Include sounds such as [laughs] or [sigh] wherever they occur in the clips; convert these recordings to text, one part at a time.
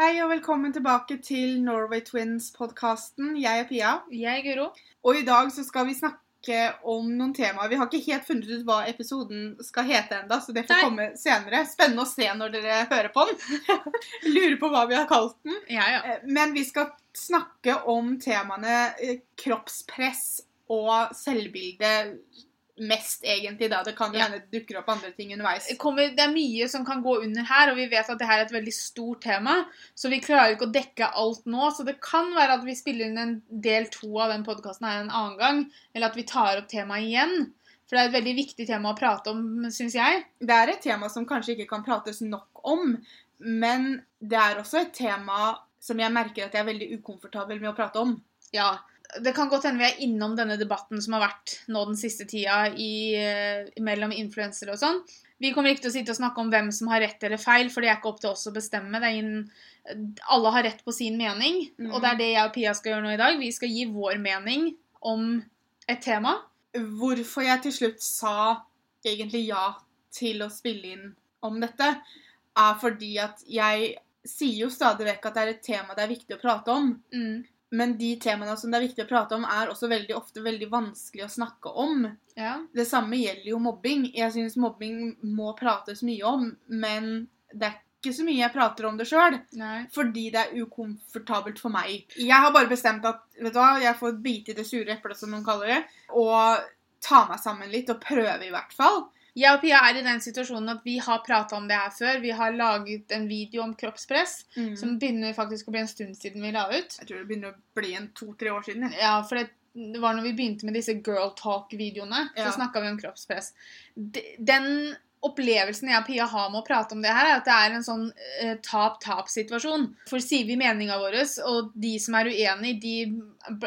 Hei og velkommen tilbake til Norway Twins-podkasten. Jeg er Pia. Jeg er Guro. Og i dag så skal vi snakke om noen temaer. Vi har ikke helt funnet ut hva episoden skal hete enda, så det får Nei. komme senere. Spennende å se når dere hører på den. [laughs] Lurer på hva vi har kalt den. Ja, ja. Eh, Men vi skal snakke om temaene eh, kroppspress og selvbilde mest, egentlig. da. Det kan jo hende det dukker opp andre ting underveis. Kommer, det er mye som kan gå under her, og vi vet at det her er et veldig stort tema. Så vi klarer ikke å dekke alt nå. Så det kan være at vi spiller inn en del to av den podkasten her en annen gang. Eller at vi tar opp temaet igjen. For det er et veldig viktig tema å prate om, syns jeg. Det er et tema som kanskje ikke kan prates nok om, men det er også et tema som jeg merker at jeg er veldig ukomfortabel med å prate om. Ja. Det kan godt hende vi er innom denne debatten som har vært nå den siste tida i, eh, mellom influensere og sånn. Vi kommer ikke til å sitte og snakke om hvem som har rett eller feil, for det er ikke opp til oss å bestemme. Det ingen, alle har rett på sin mening, mm. og det er det jeg og Pia skal gjøre nå i dag. Vi skal gi vår mening om et tema. Hvorfor jeg til slutt sa egentlig ja til å spille inn om dette, er fordi at jeg sier jo stadig vekk at det er et tema det er viktig å prate om. Mm. Men de temaene som det er viktig å prate om, er også veldig ofte veldig vanskelig å snakke om. Ja. Det samme gjelder jo mobbing. Jeg syns mobbing må prates mye om, men det er ikke så mye jeg prater om det sjøl. Fordi det er ukomfortabelt for meg. Jeg har bare bestemt at vet du hva, jeg får bite i det sure eplet, som noen kaller det, og ta meg sammen litt, og prøve i hvert fall. Jeg og Pia er i den situasjonen at vi har prata om det her før. Vi har laget en video om kroppspress, som begynner faktisk å bli en stund siden vi la ut. Jeg tror det begynner å bli en to-tre år siden. Ja, for det, det var når vi begynte med disse girl talk-videoene, Ja. så snakka vi om kroppspress. De- Den opplevelsen jeg og Pia har med å prate om det her, er at det er en sånn eh, tap-tap-situasjon. For sier vi meninga vår, og de som er uenig, de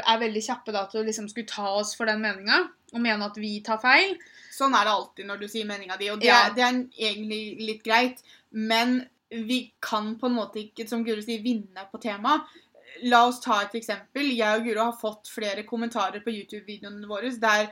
er veldig kjappe da til å liksom skulle ta oss for den meninga, og mene at vi tar feil. Sånn er det alltid når du sier meninga di, og det, Ja. er, det er egentlig litt greit. Men vi kan på en måte ikke, som Guro sier, vinne på temaet. La oss ta et eksempel. Jeg og Guro har fått flere kommentarer på YouTube-videoene våre der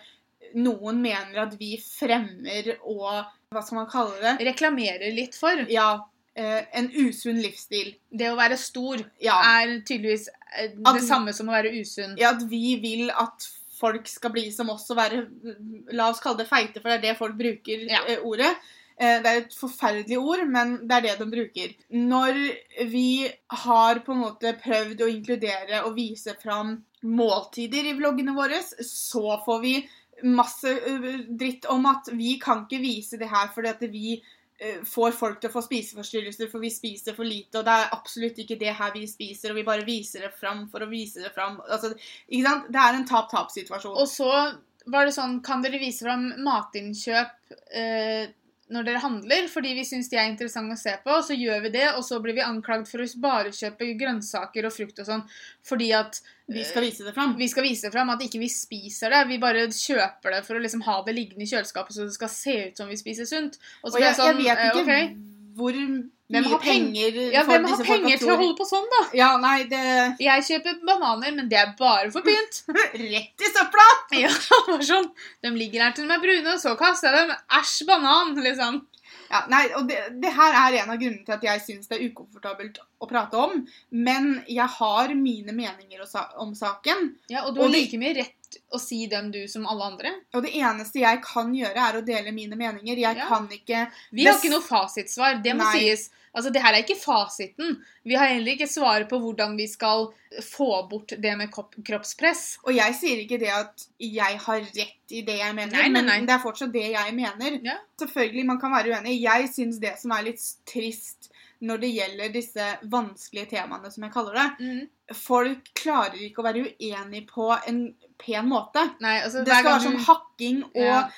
noen mener at vi fremmer og Hva skal man kalle det? Reklamerer litt for. Ja, eh, en usunn livsstil. Det å være stor Ja. er tydeligvis det At- det samme som å være usunn. ja, at vi vil at folk skal bli som oss og være La oss kalle det feite, for det er det folk bruker Ja. eh, ordet. Eh, Det er et forferdelig ord, men det er det de bruker. Når vi har på en måte prøvd å inkludere og vise fram måltider i vloggene våre, så får vi masse eh, dritt om at vi kan ikke vise det her fordi at vi får folk til å få spiseforstyrrelser for vi spiser for lite, og det er absolutt ikke det her vi spiser, og vi bare viser det fram for å vise det fram. Altså, ikke sant? Det er en tap-tap-situasjon. Og så var det sånn Kan dere vise fram matinnkjøp eh, når dere handler, fordi vi syns de er interessante å se på? Så gjør vi det, og så blir vi anklagd for å bare kjøpe grønnsaker og frukt og sånn fordi at Vi skal vise det fram. vi skal vise fram at ikke vi spiser det. Vi bare kjøper det for å liksom ha det liggende i kjøleskapet så det skal se ut som vi spiser sunt. Og så Og jeg, jeg sånn jeg vet eh, ikke okay. hvor Hvem har penger Ja, hvem har penger til å holde på sånn, da? Ja, nei, det Jeg kjøper bananer, men det er bare for pynt. Rett i søpla! Ja, [laughs] bare sånn. De ligger her til de er brune, så kaster jeg dem. Æsj, banan, liksom. Ja, nei, og det, det her er en av grunnene til at jeg syns det er ukomfortabelt å prate om. Men jeg har mine meninger om saken. Ja, og du har like mye rett å si dem, du, som alle andre. Og det eneste jeg kan gjøre, er å dele mine meninger. Jeg Ja. kan ikke Vi har ikke noe fasitsvar. Det må Nei. sies. Altså, Det her er ikke fasiten. Vi har heller ikke svaret på hvordan vi skal få bort det med kroppspress. Og jeg sier ikke det at jeg har rett i det jeg mener, Nei, nei, nei. men det er fortsatt det jeg mener. Ja. Selvfølgelig, man kan være uenig. Jeg syns det som er litt trist når det gjelder disse vanskelige temaene, som jeg kaller det Mm. Folk klarer ikke å være uenige på en pen måte. Nei, altså, Det skal være sånn du- hakking og Ja.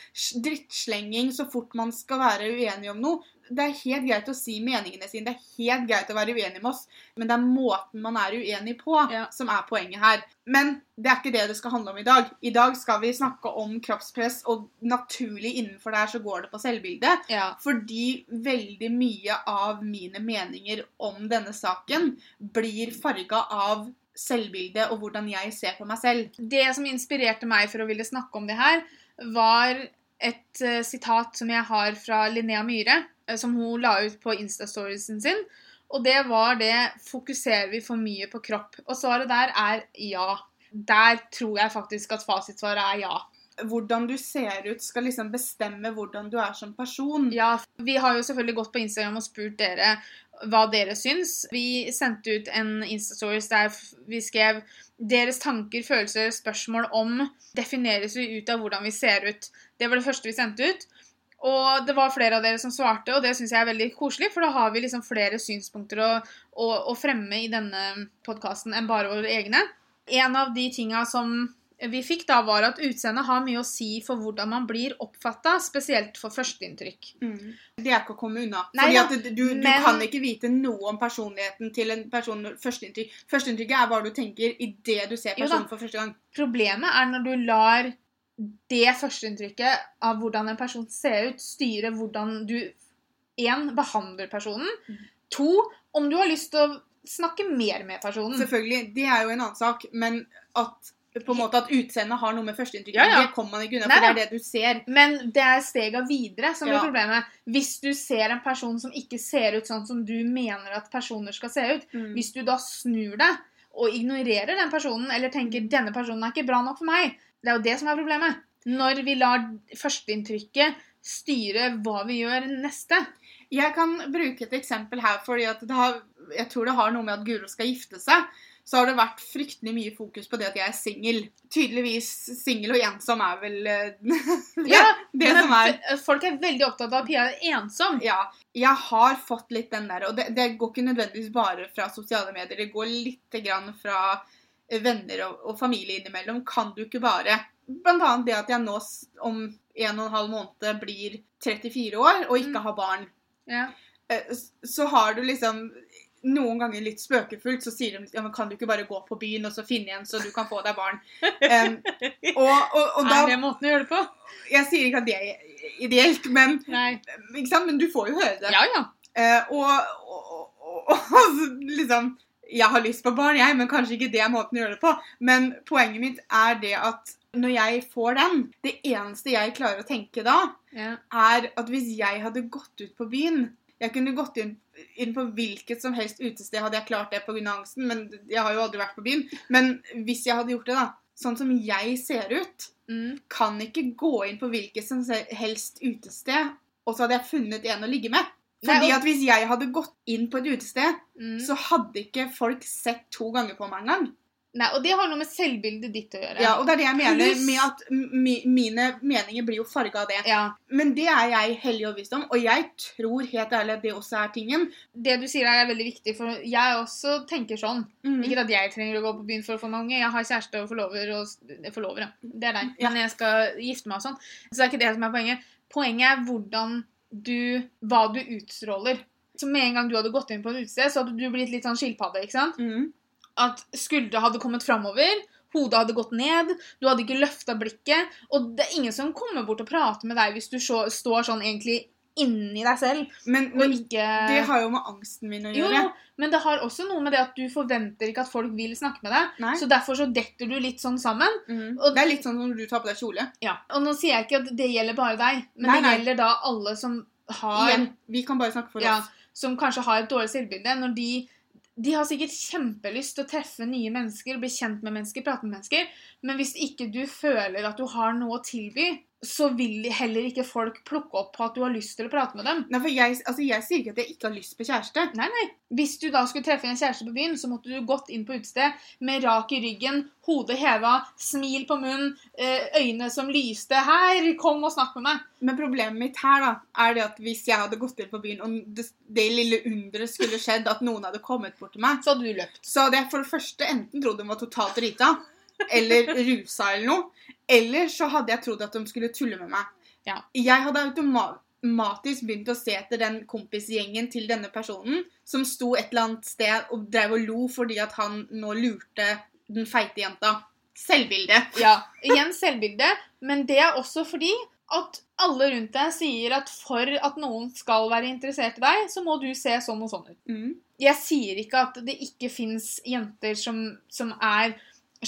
drittslenging så fort man skal være uenig om noe. Det er helt greit å si meningene sine, det er helt greit å være uenig med oss, men det er måten man er uenig på, Ja. som er poenget her. Men det er ikke det det skal handle om i dag. I dag skal vi snakke om kroppspress, og naturlig innenfor det her så går det på selvbildet. ja. Fordi veldig mye av mine meninger om denne saken blir farga av selvbildet og hvordan jeg ser på meg selv. Det som inspirerte meg for å ville snakke om det her, var et eh, sitat som jeg har fra Linnea Myhre, som hun la ut på Insta-storiesen sin. Og det var det Fokuserer vi for mye på kropp? Og svaret der er ja. Der tror jeg faktisk at fasitsvaret er ja. Hvordan du ser ut, skal liksom bestemme hvordan du er som person. Ja, Vi har jo selvfølgelig gått på Instagram og spurt dere hva dere syns. Vi sendte ut en Instastories der vi skrev deres tanker, følelser, spørsmål om defineres vi ut av hvordan vi ser ut. Det var det første vi sendte ut. Og det var flere av dere som svarte, og det syns jeg er veldig koselig, for da har vi liksom flere synspunkter å, å, å fremme i denne podkasten enn bare våre egne. En av de tinga som vi fikk da, var at utseendet har mye å si for hvordan man blir oppfatta, spesielt for førsteinntrykk. Mm. Det er ikke å komme unna. Nei Fordi at du, du men- kan ikke vite noe om personligheten til en person førsteinntrykk. Førsteinntrykket er hva du tenker idet du ser Jo personen for første gang. Problemet er når du lar det førsteinntrykket av hvordan en person ser ut, styrer hvordan du én behandler personen. Mm. To om du har lyst til å snakke mer med personen. Selvfølgelig, det er jo en annen sak, men at på en måte at utseendet har noe med førsteinntrykket Ja, ja. Det kommer man ikke unna, for det er det du ser. Men det er stega videre som ja. er problemet. Hvis du ser en person som ikke ser ut sånn som du mener at personer skal se ut, Mm. hvis du da snur deg og ignorerer den personen, eller tenker Mm. 'denne personen er ikke bra nok for meg', det er jo det som er problemet. Når vi lar førsteinntrykket styre hva vi gjør neste. Jeg kan bruke et eksempel her, fordi har, jeg tror det har noe med at Guro skal gifte seg. Så har det vært fryktelig mye fokus på det at jeg er singel. Tydeligvis singel og ensom er vel eh, [laughs] det, Ja, det som er Folk er veldig opptatt av at Pia er ensom. Ja. Jeg har fått litt den der, og det, det går ikke nødvendigvis bare fra sosiale medier. Det går litt grann fra eh, venner og, og familie innimellom. Kan du ikke bare Blant annet det at jeg nå om en og en halv måned blir 34 år og ikke Mm. har barn. Ja. Eh, så har du liksom noen ganger litt spøkefullt så sier de ja, men kan du ikke bare gå på byen og så finne en så du kan få deg barn. Um, og, og, og da er det måten å gjøre det på? Jeg sier ikke at det er ideelt, men, men du får jo høre det. Ja, ja. Uh, og, og liksom Jeg har lyst på barn, jeg, men kanskje ikke det er måten å gjøre det på. Men poenget mitt er det at når jeg får den Det eneste jeg klarer å tenke da, ja. er at hvis jeg hadde gått ut på byen Jeg kunne gått inn, inn på hvilket som helst utested, hadde jeg klart det pga. angsten, men jeg har jo aldri vært på byen. Men hvis jeg hadde gjort det, da Sånn som jeg ser ut, Mm. kan ikke gå inn på hvilket som helst utested, og så hadde jeg funnet en å ligge med. Fordi at hvis jeg hadde gått inn på et utested, Mm. så hadde ikke folk sett to ganger på meg engang. Nei, og det har noe med selvbildet ditt å gjøre. Ja, og det er det jeg mener med at mi, mine meninger blir jo farga av det. Ja. Men det er jeg hellig overbevist om, og jeg tror helt ærlig at det også er tingen. Det du sier er veldig viktig, for jeg også tenker sånn. Mm. Ikke at jeg trenger å gå på byen for å få mange. Jeg har kjæreste og forlover og Forlover, forlovere. Det er deg. Ja. Men jeg skal gifte meg og sånn. Så det er ikke det som er poenget. Poenget er hvordan du Hva du utstråler. Så med en gang du hadde gått inn på et utested, så hadde du blitt litt sånn skilpadde. ikke sant? Mm. At skuldra hadde kommet framover, hodet hadde gått ned, du hadde ikke løfta blikket. Og det er ingen som kommer bort og prater med deg hvis du så, står sånn egentlig inni deg selv Men, men ikke det har jo med angsten min å gjøre. jo, men det har også noe med det at du forventer ikke at folk vil snakke med deg. Nei. Så derfor så detter du litt sånn sammen. Mm. og- Det er litt sånn når du tar på deg kjole. Ja. Og nå sier jeg ikke at det gjelder bare deg, men Nei, det nei. gjelder da alle som har Igjen, vi kan bare snakke for ja, oss. Som kanskje har et dårlig selvbilde. Når de De har sikkert kjempelyst til å treffe nye mennesker, bli kjent med mennesker, prate med mennesker, men hvis ikke du føler at du har noe å tilby, så vil heller ikke folk plukke opp på at du har lyst til å prate med dem. Nei, for jeg, altså, jeg sier ikke at jeg ikke har lyst på kjæreste. Nei, nei. Hvis du da skulle treffe en kjæreste på byen, så måtte du gått inn på utested med rak i ryggen, hodet heva, smil på munnen, eh, øyne som lyste. 'Her, kom og snakk med meg.' Men problemet mitt her da, er det at hvis jeg hadde gått inn på byen, og det, det lille underet skulle skjedd at noen hadde kommet bort til meg, Så hadde du løpt. så hadde jeg for det første enten trodd hun var totalt drita, eller rusa eller noe, eller så hadde jeg trodd at de skulle tulle med meg. Ja. Jeg hadde automatisk begynt å se etter den kompisgjengen til denne personen, som sto et eller annet sted og drev og lo fordi at han nå lurte den feite jenta. Selvbilde. Ja, igjen selvbilde, men det er også fordi at alle rundt deg sier at for at noen skal være interessert i deg, så må du se sånn og sånn ut. Mm. Jeg sier ikke at det ikke fins jenter som, som er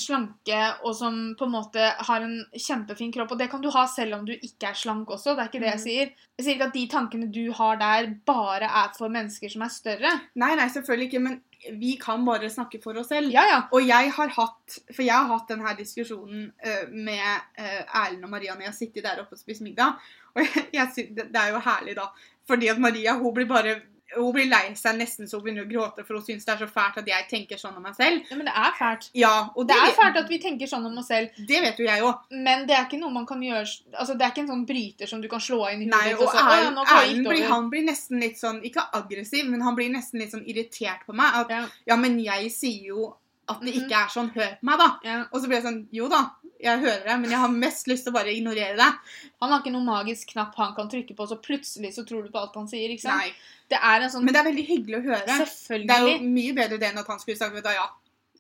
slanke, og som på en måte har en kjempefin kropp. Og det kan du ha selv om du ikke er slank også. Det er ikke det jeg Mhm. sier. Jeg sier ikke at de tankene du har der, bare er for mennesker som er større. Nei, nei, selvfølgelig ikke, men vi kan bare snakke for oss selv. Ja, ja. Og jeg har hatt For jeg har hatt denne diskusjonen eh, med eh, Erlend og Maria når jeg har sittet der oppe og spist middag. Og [laughs] jeg, jeg, det er jo herlig, da. Fordi at Maria hun blir bare hun blir lei seg nesten så hun begynner å gråte, for hun syns det er så fælt at jeg tenker sånn om meg selv. ja men det er fælt. Ja, og Det er fælt at vi tenker sånn om oss selv, Det vet jo jeg òg. men det er ikke noe man kan gjøre Altså, det er ikke en sånn bryter som du kan slå inn i Nei, hodet ditt og så, «Å, ja, Erlend det gitt blir, han blir nesten litt sånn Ikke aggressiv, men han blir nesten litt sånn irritert på meg. At Ja. ja, men jeg sier jo at det Mhm. ikke er sånn. Hør på meg, da. Ja. Og så blir jeg sånn Jo da, jeg hører det, men jeg har mest lyst til å bare ignorere det. Han har ikke noen magisk knapp han kan trykke på, så plutselig så tror du på alt han sier. ikke sant? Nei. Det er en sånn Men det er veldig hyggelig å høre. Selvfølgelig. Det er jo mye bedre det enn at han skulle sagt vet du, ja.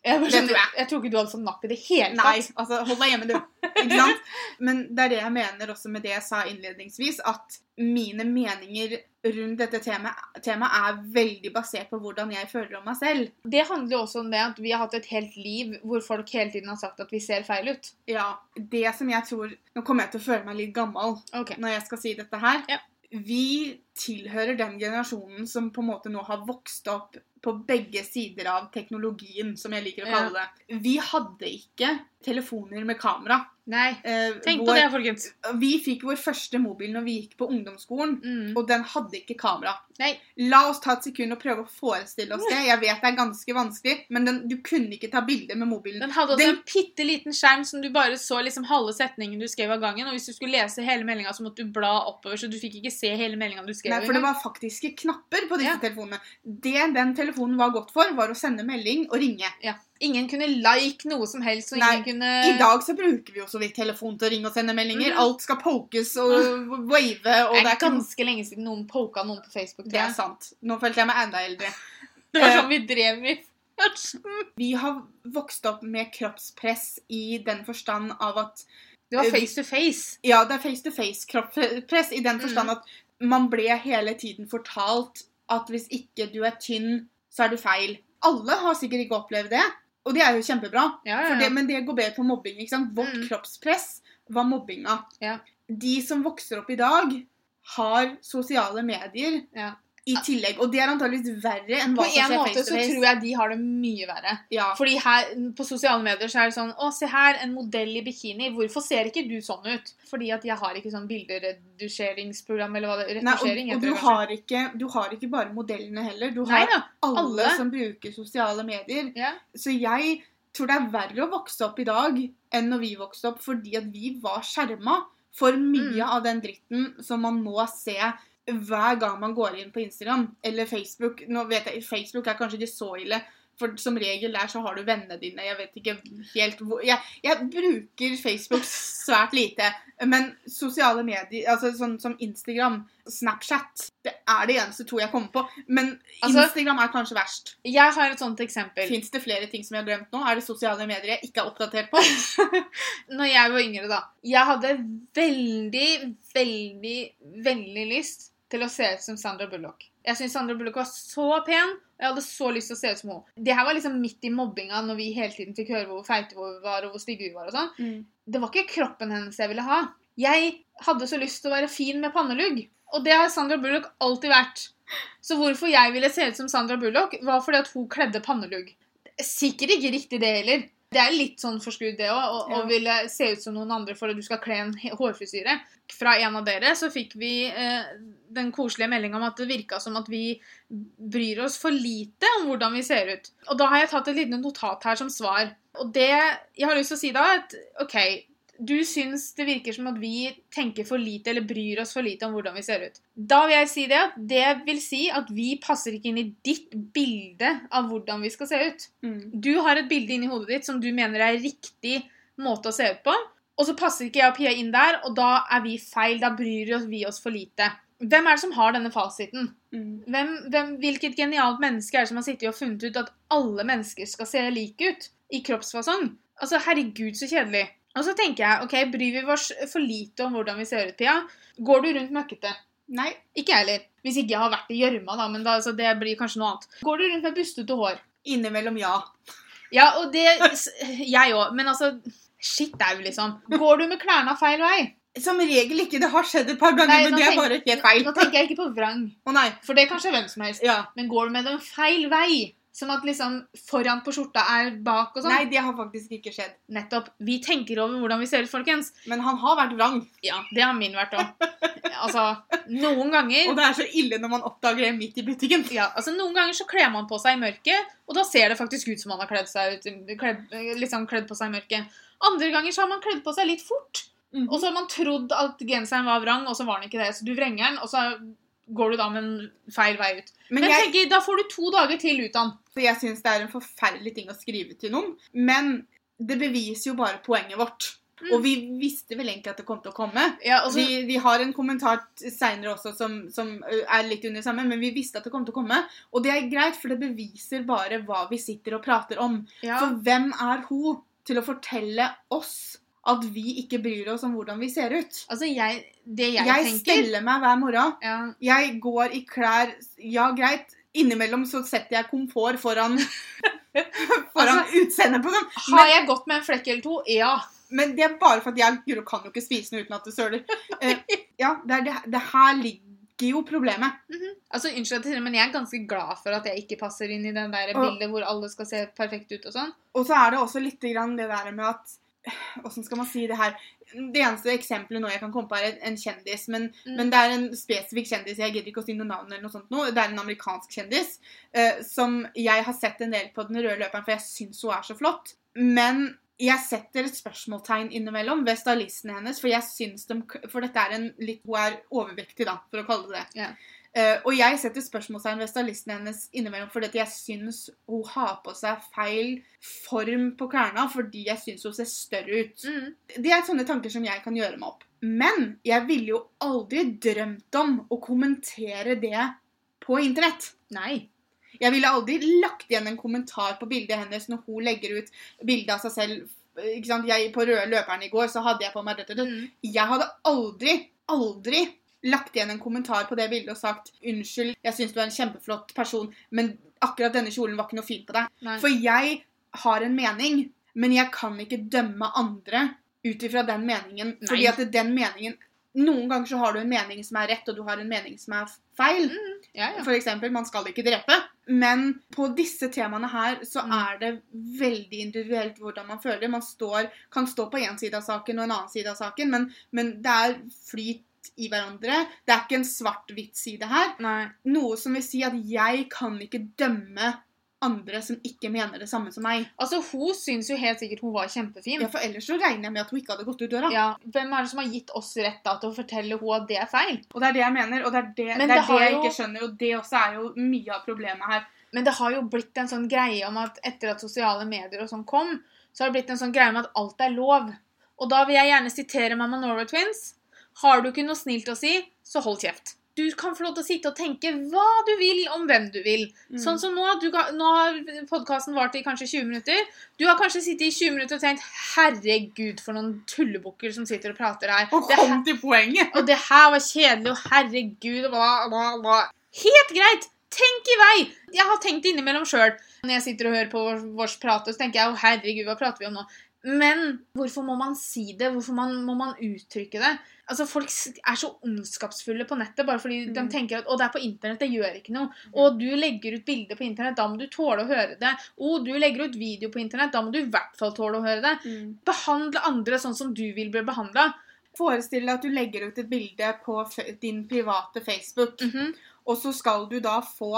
jeg, det tror jeg. jeg tror ikke du hadde fått napp i det hele tatt. Nei, altså hold deg hjemme, du. Ikke sant? Men det er det jeg mener også med det jeg sa innledningsvis, at mine meninger rundt dette temaet, temaet er veldig basert på hvordan jeg føler om meg selv. Det handler jo også om det at vi har hatt et helt liv hvor folk hele tiden har sagt at vi ser feil ut. Ja, det som jeg tror Nå kommer jeg til å føle meg litt gammel okay. når jeg skal si dette her. Ja. Vi tilhører den generasjonen som på en måte nå har vokst opp på begge sider av teknologien, som jeg liker å kalle det. Vi hadde ikke telefoner med kamera. Nei. Eh, Tenk på det, folkens. Vi fikk vår første mobil når vi gikk på ungdomsskolen, Mm. og den hadde ikke kamera. Nei. La oss ta et sekund og prøve å forestille oss det. Jeg vet det er ganske vanskelig, men den, du kunne ikke ta bilder med mobilen. Den hadde også Den- en bitte liten skjerm som du bare så liksom halve setningen du skrev av gangen. Og hvis du skulle lese hele meldinga, så måtte du bla oppover, så du fikk ikke se hele meldinga du skrev. Nei, for det var faktiske knapper på disse Ja. telefonene. Det den telefonen var godt for, var å sende melding og ringe. ja. Ingen kunne like noe som helst, og Nei, ingen kunne I dag så bruker vi jo så vidt telefon til å ringe og sende meldinger. Mm. Alt skal pokes og wave, og Det er ikke ganske lenge siden noen poka noen på Facebook. Det er sant. Nå følte jeg meg enda eldre. Det var Eh. sånn vi drev i. Vi har vokst opp med kroppspress i den forstand av at Det var face to face. Ja, det er face to face kroppspress i den forstand mm. at man ble hele tiden fortalt at hvis ikke du er tynn, så er du feil. Alle har sikkert ikke opplevd det, og det er jo kjempebra. Ja, ja, For det, men det går bedre på mobbing. ikke sant? Vårt Mm. kroppspress var mobbinga. Ja. De som vokser opp i dag, har sosiale medier Ja. I tillegg. Og det er antageligvis verre enn hva som en face måte face så måte så tror jeg de har det mye verre. Ja. Fordi her på sosiale medier så er det sånn Å, se her, en modell i bikini. Hvorfor ser ikke du sånn ut? Fordi at jeg har ikke sånn bilderedusjeringsprogram eller hva det Nei, og, Retusjering og du, har ikke, du har ikke bare modellene heller. Du Nei har da. alle, alle. som bruker sosiale medier. Ja. Så jeg tror det er verre å vokse opp i dag enn når vi vokste opp, fordi at vi var skjerma for mye Mm. av den dritten som man må se hver gang man går inn på Instagram eller Facebook. Nå vet jeg, Facebook er kanskje ikke så ille, for som regel der så har du vennene dine. Jeg vet ikke helt hvor Jeg, jeg bruker Facebook svært lite, men sosiale medier, altså sånn som Instagram, Snapchat, det er det eneste to jeg kommer på. Men Altså- Instagram er kanskje verst. Jeg har et sånt eksempel. Fins det flere ting som jeg har glemt nå? Er det sosiale medier jeg ikke er oppdatert på? [laughs] Når jeg var yngre, da. Jeg hadde veldig, veldig, veldig lyst til å se ut som Sandra Bullock. Jeg syns Sandra Bullock var så pen, og jeg hadde så lyst til å se ut som henne. Det her var liksom midt i mobbinga, når vi hele tiden fikk høre hvor feite vi var, og hvor stygge vi var og sånn. Det var ikke kroppen hennes jeg ville ha. Jeg hadde så lyst til å være fin med pannelugg. Og det har Sandra Bullock alltid vært. Så hvorfor jeg ville se ut som Sandra Bullock, var fordi at hun kledde pannelugg. Sikkert ikke riktig det heller. Det er litt sånn forskudd, det òg, å Ja. ville se ut som noen andre for at du skal kle en hårfrisyre. Fra en av dere så fikk vi eh, den koselige meldinga om at det virka som at vi bryr oss for lite om hvordan vi ser ut. Og da har jeg tatt et lite notat her som svar. Og det jeg har lyst til å si da, at OK, du syns det virker som at vi tenker for lite eller bryr oss for lite om hvordan vi ser ut. Da vil jeg si det at det vil si at vi passer ikke inn i ditt bilde av hvordan vi skal se ut. Mm. Du har et bilde inni hodet ditt som du mener er riktig måte å se ut på. Og så passer ikke jeg og Pia inn der, og da er vi feil. Da bryr vi oss for lite. Hvem er det som har denne fasiten? Mm. Hvem, hvem, hvilket genialt menneske er det som har sittet og funnet ut at alle mennesker skal se like ut i kroppsfasong? Altså, herregud, så kjedelig. Og så tenker jeg, ok, bryr vi oss for lite om hvordan vi ser ut, Pia? Går du rundt møkkete? Nei. Ikke jeg heller. Hvis ikke jeg har vært i gjørma, da, men da, altså, det blir kanskje noe annet. Går du rundt med bustete hår? Innimellom ja. Ja, og det Jeg òg. Men altså Shit au, liksom. Går du med klærne feil vei? Som regel ikke. Det har skjedd et par ganger, Nei, men det er tenk- bare helt feil. Nå tenker jeg ikke på vrang, Å nei. for det er kanskje hvem som helst. Ja. Men går du med den feil vei, som at liksom foran på skjorta er bak og sånn Nei, det har faktisk ikke skjedd. Nettopp. Vi tenker over hvordan vi ser ut, folkens. Men han har vært vrang. Ja, det har min vært òg. Altså, noen ganger [laughs] Og det er så ille når man oppdager det midt i butikken. ja, altså Noen ganger så kler man på seg i mørket, og da ser det faktisk ut som man har kledd, seg ut, kledd, liksom kledd på seg i mørket. Andre ganger så har man kledd på seg litt fort, Mhm. og så har man trodd at genseren var vrang, og så var den ikke det. Så du vrenger den, og så går du da med en feil vei ut. Men Men jeg, tenker, da får du to dager til ut av den. jeg syns det er en forferdelig ting å skrive til noen. Men det beviser jo bare poenget vårt. Mm. Og vi visste vel egentlig at det kom til å komme. Ja, altså, vi, vi har en kommentar seinere også som, som er litt under samme, men vi visste at det kom til å komme. Og det er greit, for det beviser bare hva vi sitter og prater om. ja. For hvem er hun til å fortelle oss at vi ikke bryr oss om hvordan vi ser ut? Altså, jeg, det jeg, Jeg, tenker steller meg hver morgen. ja, Jeg går i klær Ja, greit. Innimellom så setter jeg komfort foran, [laughs] foran Altså, utseendet på dem. Har jeg gått med en flekk eller to? Ja. Men det er bare for at jeg kan jo ikke spise noe uten at det søler. Uh, [laughs] ja, det, det, det her ligger jo problemet. Altså, Unnskyld at jeg sier det, men jeg er ganske glad for at jeg ikke passer inn i den der Og- bildet hvor alle skal se perfekt ut og sånn. Og så er det også litt grann det der med at [sighs] Åssen skal man si det her? Det eneste eksempelet nå jeg kan komme på, er en kjendis. Men, Mm. men det er en spesifikk kjendis. Jeg gidder ikke å si noe navn. eller noe sånt nå. Det er en amerikansk kjendis uh, som jeg har sett en del på den røde løperen, for jeg syns hun er så flott. Men jeg setter et spørsmålstegn innimellom ved stylistene hennes, for jeg syns de For dette er en litt Hun er overvektig, da, for å kalle det det. Ja. Eh, og jeg setter spørsmålstegn ved stylisten hennes innimellom fordi jeg syns hun har på seg feil form på klærne fordi jeg syns hun ser større ut. Mm. Det er sånne tanker som jeg kan gjøre meg opp. Men jeg ville jo aldri drømt om å kommentere det på internett. Nei. Jeg ville aldri lagt igjen en kommentar på bildet hennes når hun legger ut bilde av seg selv. Ikke sant? Jeg, på røde løperen i går så hadde jeg på meg dette. Mm. Jeg hadde aldri, aldri lagt igjen en kommentar på det bildet og sagt unnskyld, jeg syns du er en kjempeflott person, men akkurat denne kjolen var ikke noe fint på deg. Nei. For jeg har en mening, men jeg kan ikke dømme andre ut ifra den meningen. Nei. Fordi at den meningen Noen ganger så har du en mening som er rett, og du har en mening som er feil. Ja, ja. For eksempel, man skal ikke drepe. Men på disse temaene her så Mm. er det veldig individuelt hvordan man føler. Man står, kan stå på én side av saken og en annen side av saken, men, men det er flyt i hverandre. Det er ikke en svart-hvitt side her. Nei. Noe som vil si at jeg kan ikke dømme andre som ikke mener det samme som meg. Altså, Hun syns jo helt sikkert hun var kjempefin. Ja, For ellers så regner jeg med at hun ikke hadde gått ut døra. Ja, Hvem er det som har gitt oss rett da til å fortelle hun at det er feil? Og det er det jeg mener, og det er det, Men det, er det jeg jo- ikke skjønner. Og det også er jo mye av problemet her. Men det har jo blitt en sånn greie om at etter at sosiale medier og sånn kom, så har det blitt en sånn greie om at alt er lov. Og da vil jeg gjerne sitere Mamma Norway Twins. Har du ikke noe snilt å si, så hold kjeft. Du kan få lov til å sitte og tenke hva du vil om hvem du vil. Mm. Sånn som nå. Du, nå har podkasten vart i kanskje 20 minutter. Du har kanskje sittet i 20 minutter og tenkt 'herregud, for noen tullebukker som sitter og prater her'. Og kom kom til poenget! og det her var kjedelig, og herregud, og bla, bla, bla. Helt greit! Tenk i vei! Jeg har tenkt innimellom sjøl. Når jeg sitter og hører på vår, vårs prate, så tenker jeg å herregud, hva prater vi om nå? Men hvorfor må man si det? Hvorfor man, må man uttrykke det? Altså, Folk er så ondskapsfulle på nettet bare fordi de Mm. tenker at å, det er på internett, det gjør ikke noe. Å, du legger ut bilder på internett, da må du tåle å høre det. 'Å, du legger ut video på internett, da må du i hvert fall tåle å høre det. Mm. Behandle andre sånn som du vil bli behandla. Forestill deg at du legger ut et bilde på din private Facebook, -hmm. og så skal du da få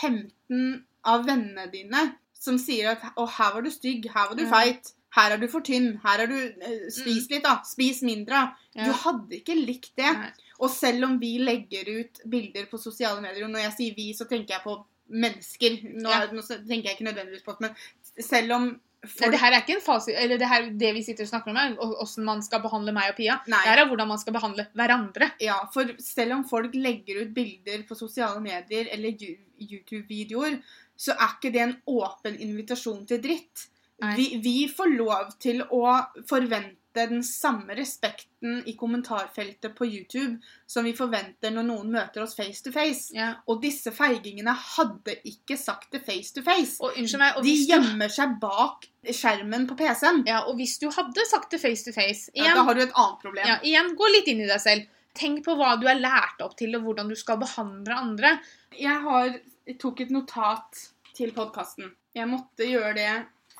15 av vennene dine som sier at 'Å, her var du stygg. Her var du feit. Her er du for tynn. Her er du eh, Spis litt, da. Spis mindre. Ja. Du hadde ikke likt det. Nei. Og selv om vi legger ut bilder på sosiale medier, og når jeg sier vi, så tenker jeg på mennesker. Nå, Ja. nå tenker jeg ikke nødvendigvis på det, men selv om Nei, det her er ikke en fasit, eller det, her, det vi sitter og snakker om, er åssen man skal behandle meg og Pia. Nei. Det her er hvordan man skal behandle hverandre. Ja, for selv om folk legger ut bilder på sosiale medier eller YouTube-videoer, så er ikke det en åpen invitasjon til dritt. Vi, vi får lov til å forvente den samme respekten i kommentarfeltet på YouTube som vi forventer når noen møter oss face to face. Ja. Og disse feigingene hadde ikke sagt det face to face. Og meg, og De gjemmer seg bak skjermen på PC-en. ja, og hvis du hadde sagt det face to face Ja, da har du et annet problem. ja, igjen, gå litt inn i deg selv. Tenk på hva du er lært opp til, og hvordan du skal behandle andre. Jeg har, tok et notat til podkasten. Jeg måtte gjøre det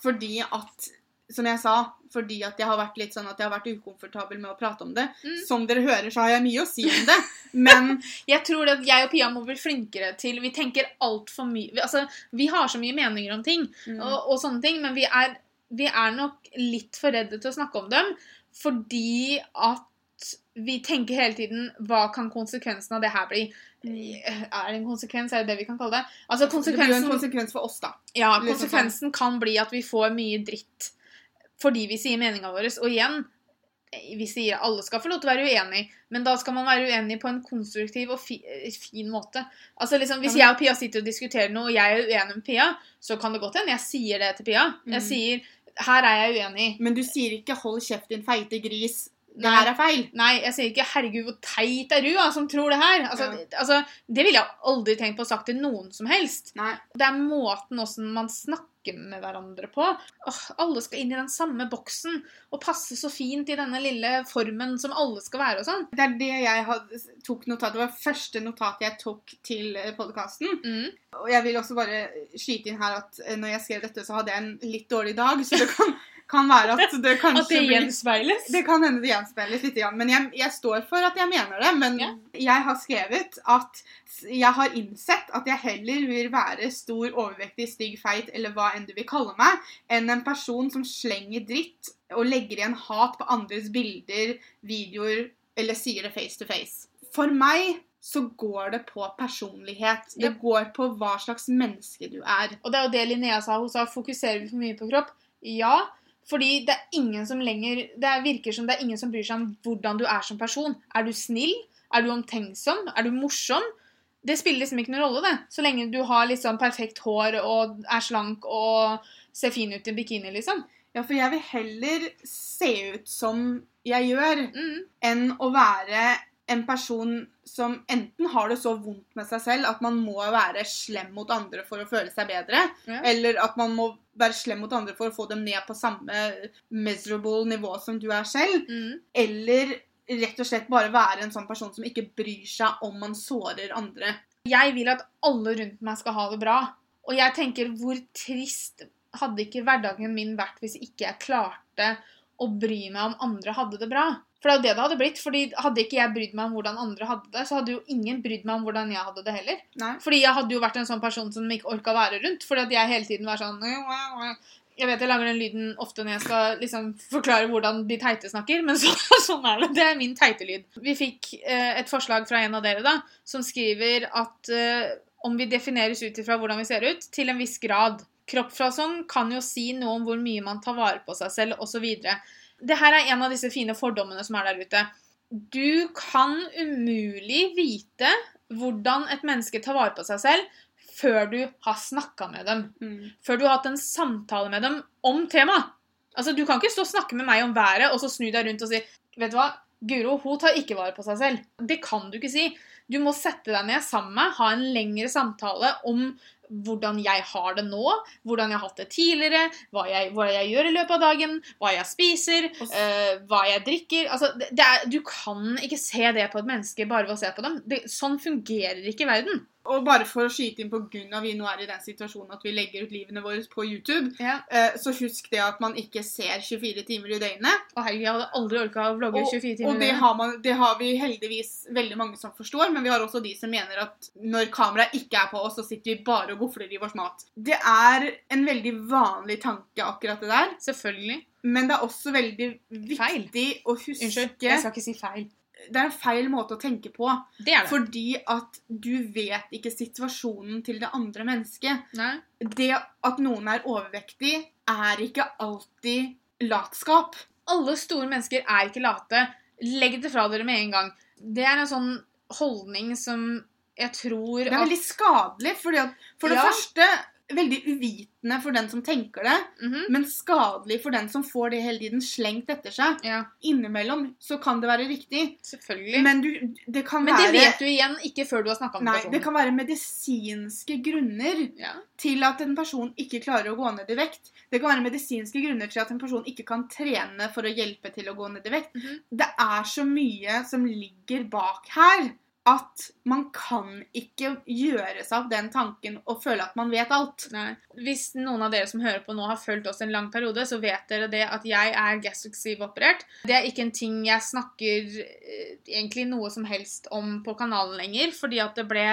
fordi at Som jeg sa, fordi at jeg har vært litt sånn at jeg har vært ukomfortabel med å prate om det. Mm. Som dere hører, så har jeg mye å si om det. Men [laughs] Jeg tror at jeg og Pia må bli flinkere til Vi tenker altfor mye vi- Altså, vi har så mye meninger om ting, Mm. og, og sånne ting, men vi er, vi er nok litt for redde til å snakke om dem fordi at vi tenker hele tiden Hva kan konsekvensen av det her bli? Er det en konsekvens? Er det det vi kan kalle det? Altså, det blir jo en konsekvens for oss, da. ja, liksom konsekvensen kan bli at vi får mye dritt fordi vi sier meninga vår. Og igjen, vi sier alle skal få lov til å være uenig, men da skal man være uenig på en konstruktiv og fi, eh, fin måte. Altså liksom, Hvis jeg og Pia sitter og diskuterer noe, og jeg er uenig med Pia, så kan det godt hende jeg sier det til Pia. Jeg Mm. sier her er jeg uenig. Men du sier ikke 'hold kjeft, din feite gris'. Det Nei. her er feil. Nei, jeg sier ikke 'herregud, hvor teit er du', da, som tror det her. Altså, Ja. altså, det ville jeg aldri tenkt på å sagt til noen som helst. Nei. Det er måten åssen man snakker med hverandre på. Åh, alle skal inn i den samme boksen og passe så fint i denne lille formen som alle skal være og sånn. Det er det jeg hadde, tok notat Det var første notat jeg tok til podkasten. Mm. Og jeg vil også bare skyte inn her at eh, når jeg skrev dette, så hadde jeg en litt dårlig dag, så det kan, [laughs] kan være at det kanskje At det blir gjenspeiles. Det kan hende det gjenspeiles litt, men jeg, jeg står for at jeg mener det. Men yeah. jeg har skrevet at jeg har innsett at jeg heller vil være stor, overvektig, stygg, feit eller hva enn du vil kalle meg, enn en person som slenger dritt og legger igjen hat på andres bilder, videoer eller sier det face to face. For meg så går det på personlighet. Det går på hva slags menneske du er. Og det er jo det Linnea sa. Hun sa fokuserer vi for mye på kropp? Ja. Fordi det er ingen som lenger Det virker som det er ingen som bryr seg om hvordan du er som person. Er du snill? Er du omtenksom? Er du morsom? Det spiller liksom ikke noen rolle, det. Så lenge du har sånn perfekt hår og er slank og ser fin ut i bikini, liksom. Ja, for jeg vil heller se ut som jeg gjør, Mm. enn å være en person som enten har det så vondt med seg selv at man må være slem mot andre for å føle seg bedre, Ja. eller at man må være slem mot andre for å få dem ned på samme miserable nivå som du er selv, Mm. eller rett og slett bare være en sånn person som ikke bryr seg om man sårer andre. Jeg vil at alle rundt meg skal ha det bra. Og jeg tenker, hvor trist hadde ikke hverdagen min vært hvis ikke jeg klarte å bry meg om andre hadde det bra? For det er jo det det hadde blitt. fordi Hadde ikke jeg brydd meg om hvordan andre hadde det, så hadde jo ingen brydd meg om hvordan jeg hadde det heller. Nei. Fordi jeg hadde jo vært en sånn person som ikke orka være rundt. Fordi at jeg hele tiden var sånn Jeg vet jeg lager den lyden ofte når jeg skal liksom forklare hvordan de teite snakker, men [laughs] så, sånn er det. Det er min teite lyd. Vi fikk eh, et forslag fra en av dere da, som skriver at eh, om vi defineres ut ifra hvordan vi ser ut, til en viss grad. Kroppsfasong kan jo si noe om hvor mye man tar vare på seg selv, osv. Det her er en av disse fine fordommene som er der ute. Du kan umulig vite hvordan et menneske tar vare på seg selv før du har snakka med dem. Mm. Før du har hatt en samtale med dem om temaet. Altså, Du kan ikke stå og snakke med meg om været og så snu deg rundt og si Vet du hva, Guro hun tar ikke vare på seg selv. Det kan du ikke si. Du må sette deg ned sammen med, ha en lengre samtale om hvordan jeg har det nå, hvordan jeg har hatt det tidligere, hva jeg, hva jeg gjør i løpet av dagen, hva jeg spiser, øh, hva jeg drikker. Altså, det, det er, du kan ikke se det på et menneske bare ved å se på dem. Det, sånn fungerer ikke verden. Og bare for å skyte inn på grunn vi nå er i den situasjonen at vi legger ut livene våre på YouTube, Ja. eh, så husk det at man ikke ser 24 timer i døgnet. Å herregud, jeg hadde aldri orka å vlogge 24 timer. og det har, man, det har vi heldigvis veldig mange som forstår, men vi har også de som mener at når kameraet ikke er på oss, så sitter vi bare og gofler i vårt mat. Det er en veldig vanlig tanke, akkurat det der, Selvfølgelig. men det er også veldig Feil. viktig å huske Unnskyld, jeg skal ikke si feil. Det er en feil måte å tenke på, Det er det. fordi at du vet ikke situasjonen til det andre mennesket. Nei. Det at noen er overvektig, er ikke alltid latskap. Alle store mennesker er ikke late. Legg det fra dere med en gang. Det er en sånn holdning som jeg tror Det er veldig skadelig, fordi at for det Ja. første veldig uvitende for den som tenker det, Mhm. men skadelig for den som får det hele tiden slengt etter seg. Ja, Innimellom så kan det være riktig, selvfølgelig. Men, men du, det kan det være vet du igjen ikke før du har snakka om Nei, personen. det kan være medisinske grunner Ja. til at en person ikke klarer å gå ned i vekt. Det kan være medisinske grunner til at en person ikke kan trene for å hjelpe til å gå ned i vekt. Mhm. Det er så mye som ligger bak her at man kan ikke gjøre seg opp den tanken og føle at man vet alt. Nei. Hvis noen av dere som hører på nå har fulgt oss en lang periode, så vet dere det at jeg er gastric sleeve-operert. Det er ikke en ting jeg snakker eh, egentlig noe som helst om på kanalen lenger, fordi at det ble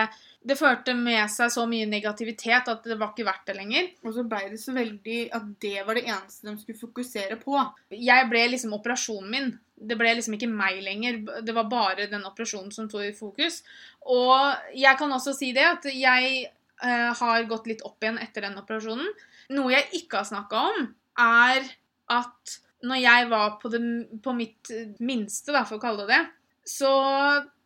Det førte med seg så mye negativitet at det var ikke verdt det lenger. Og så ble det så veldig at det var det eneste de skulle fokusere på. Jeg ble liksom operasjonen min. Det ble liksom ikke meg lenger. Det var bare den operasjonen som sto i fokus. Og jeg kan også si det at jeg uh, har gått litt opp igjen etter den operasjonen. Noe jeg ikke har snakka om, er at når jeg var på, det, på mitt minste, da, for å kalle det det, så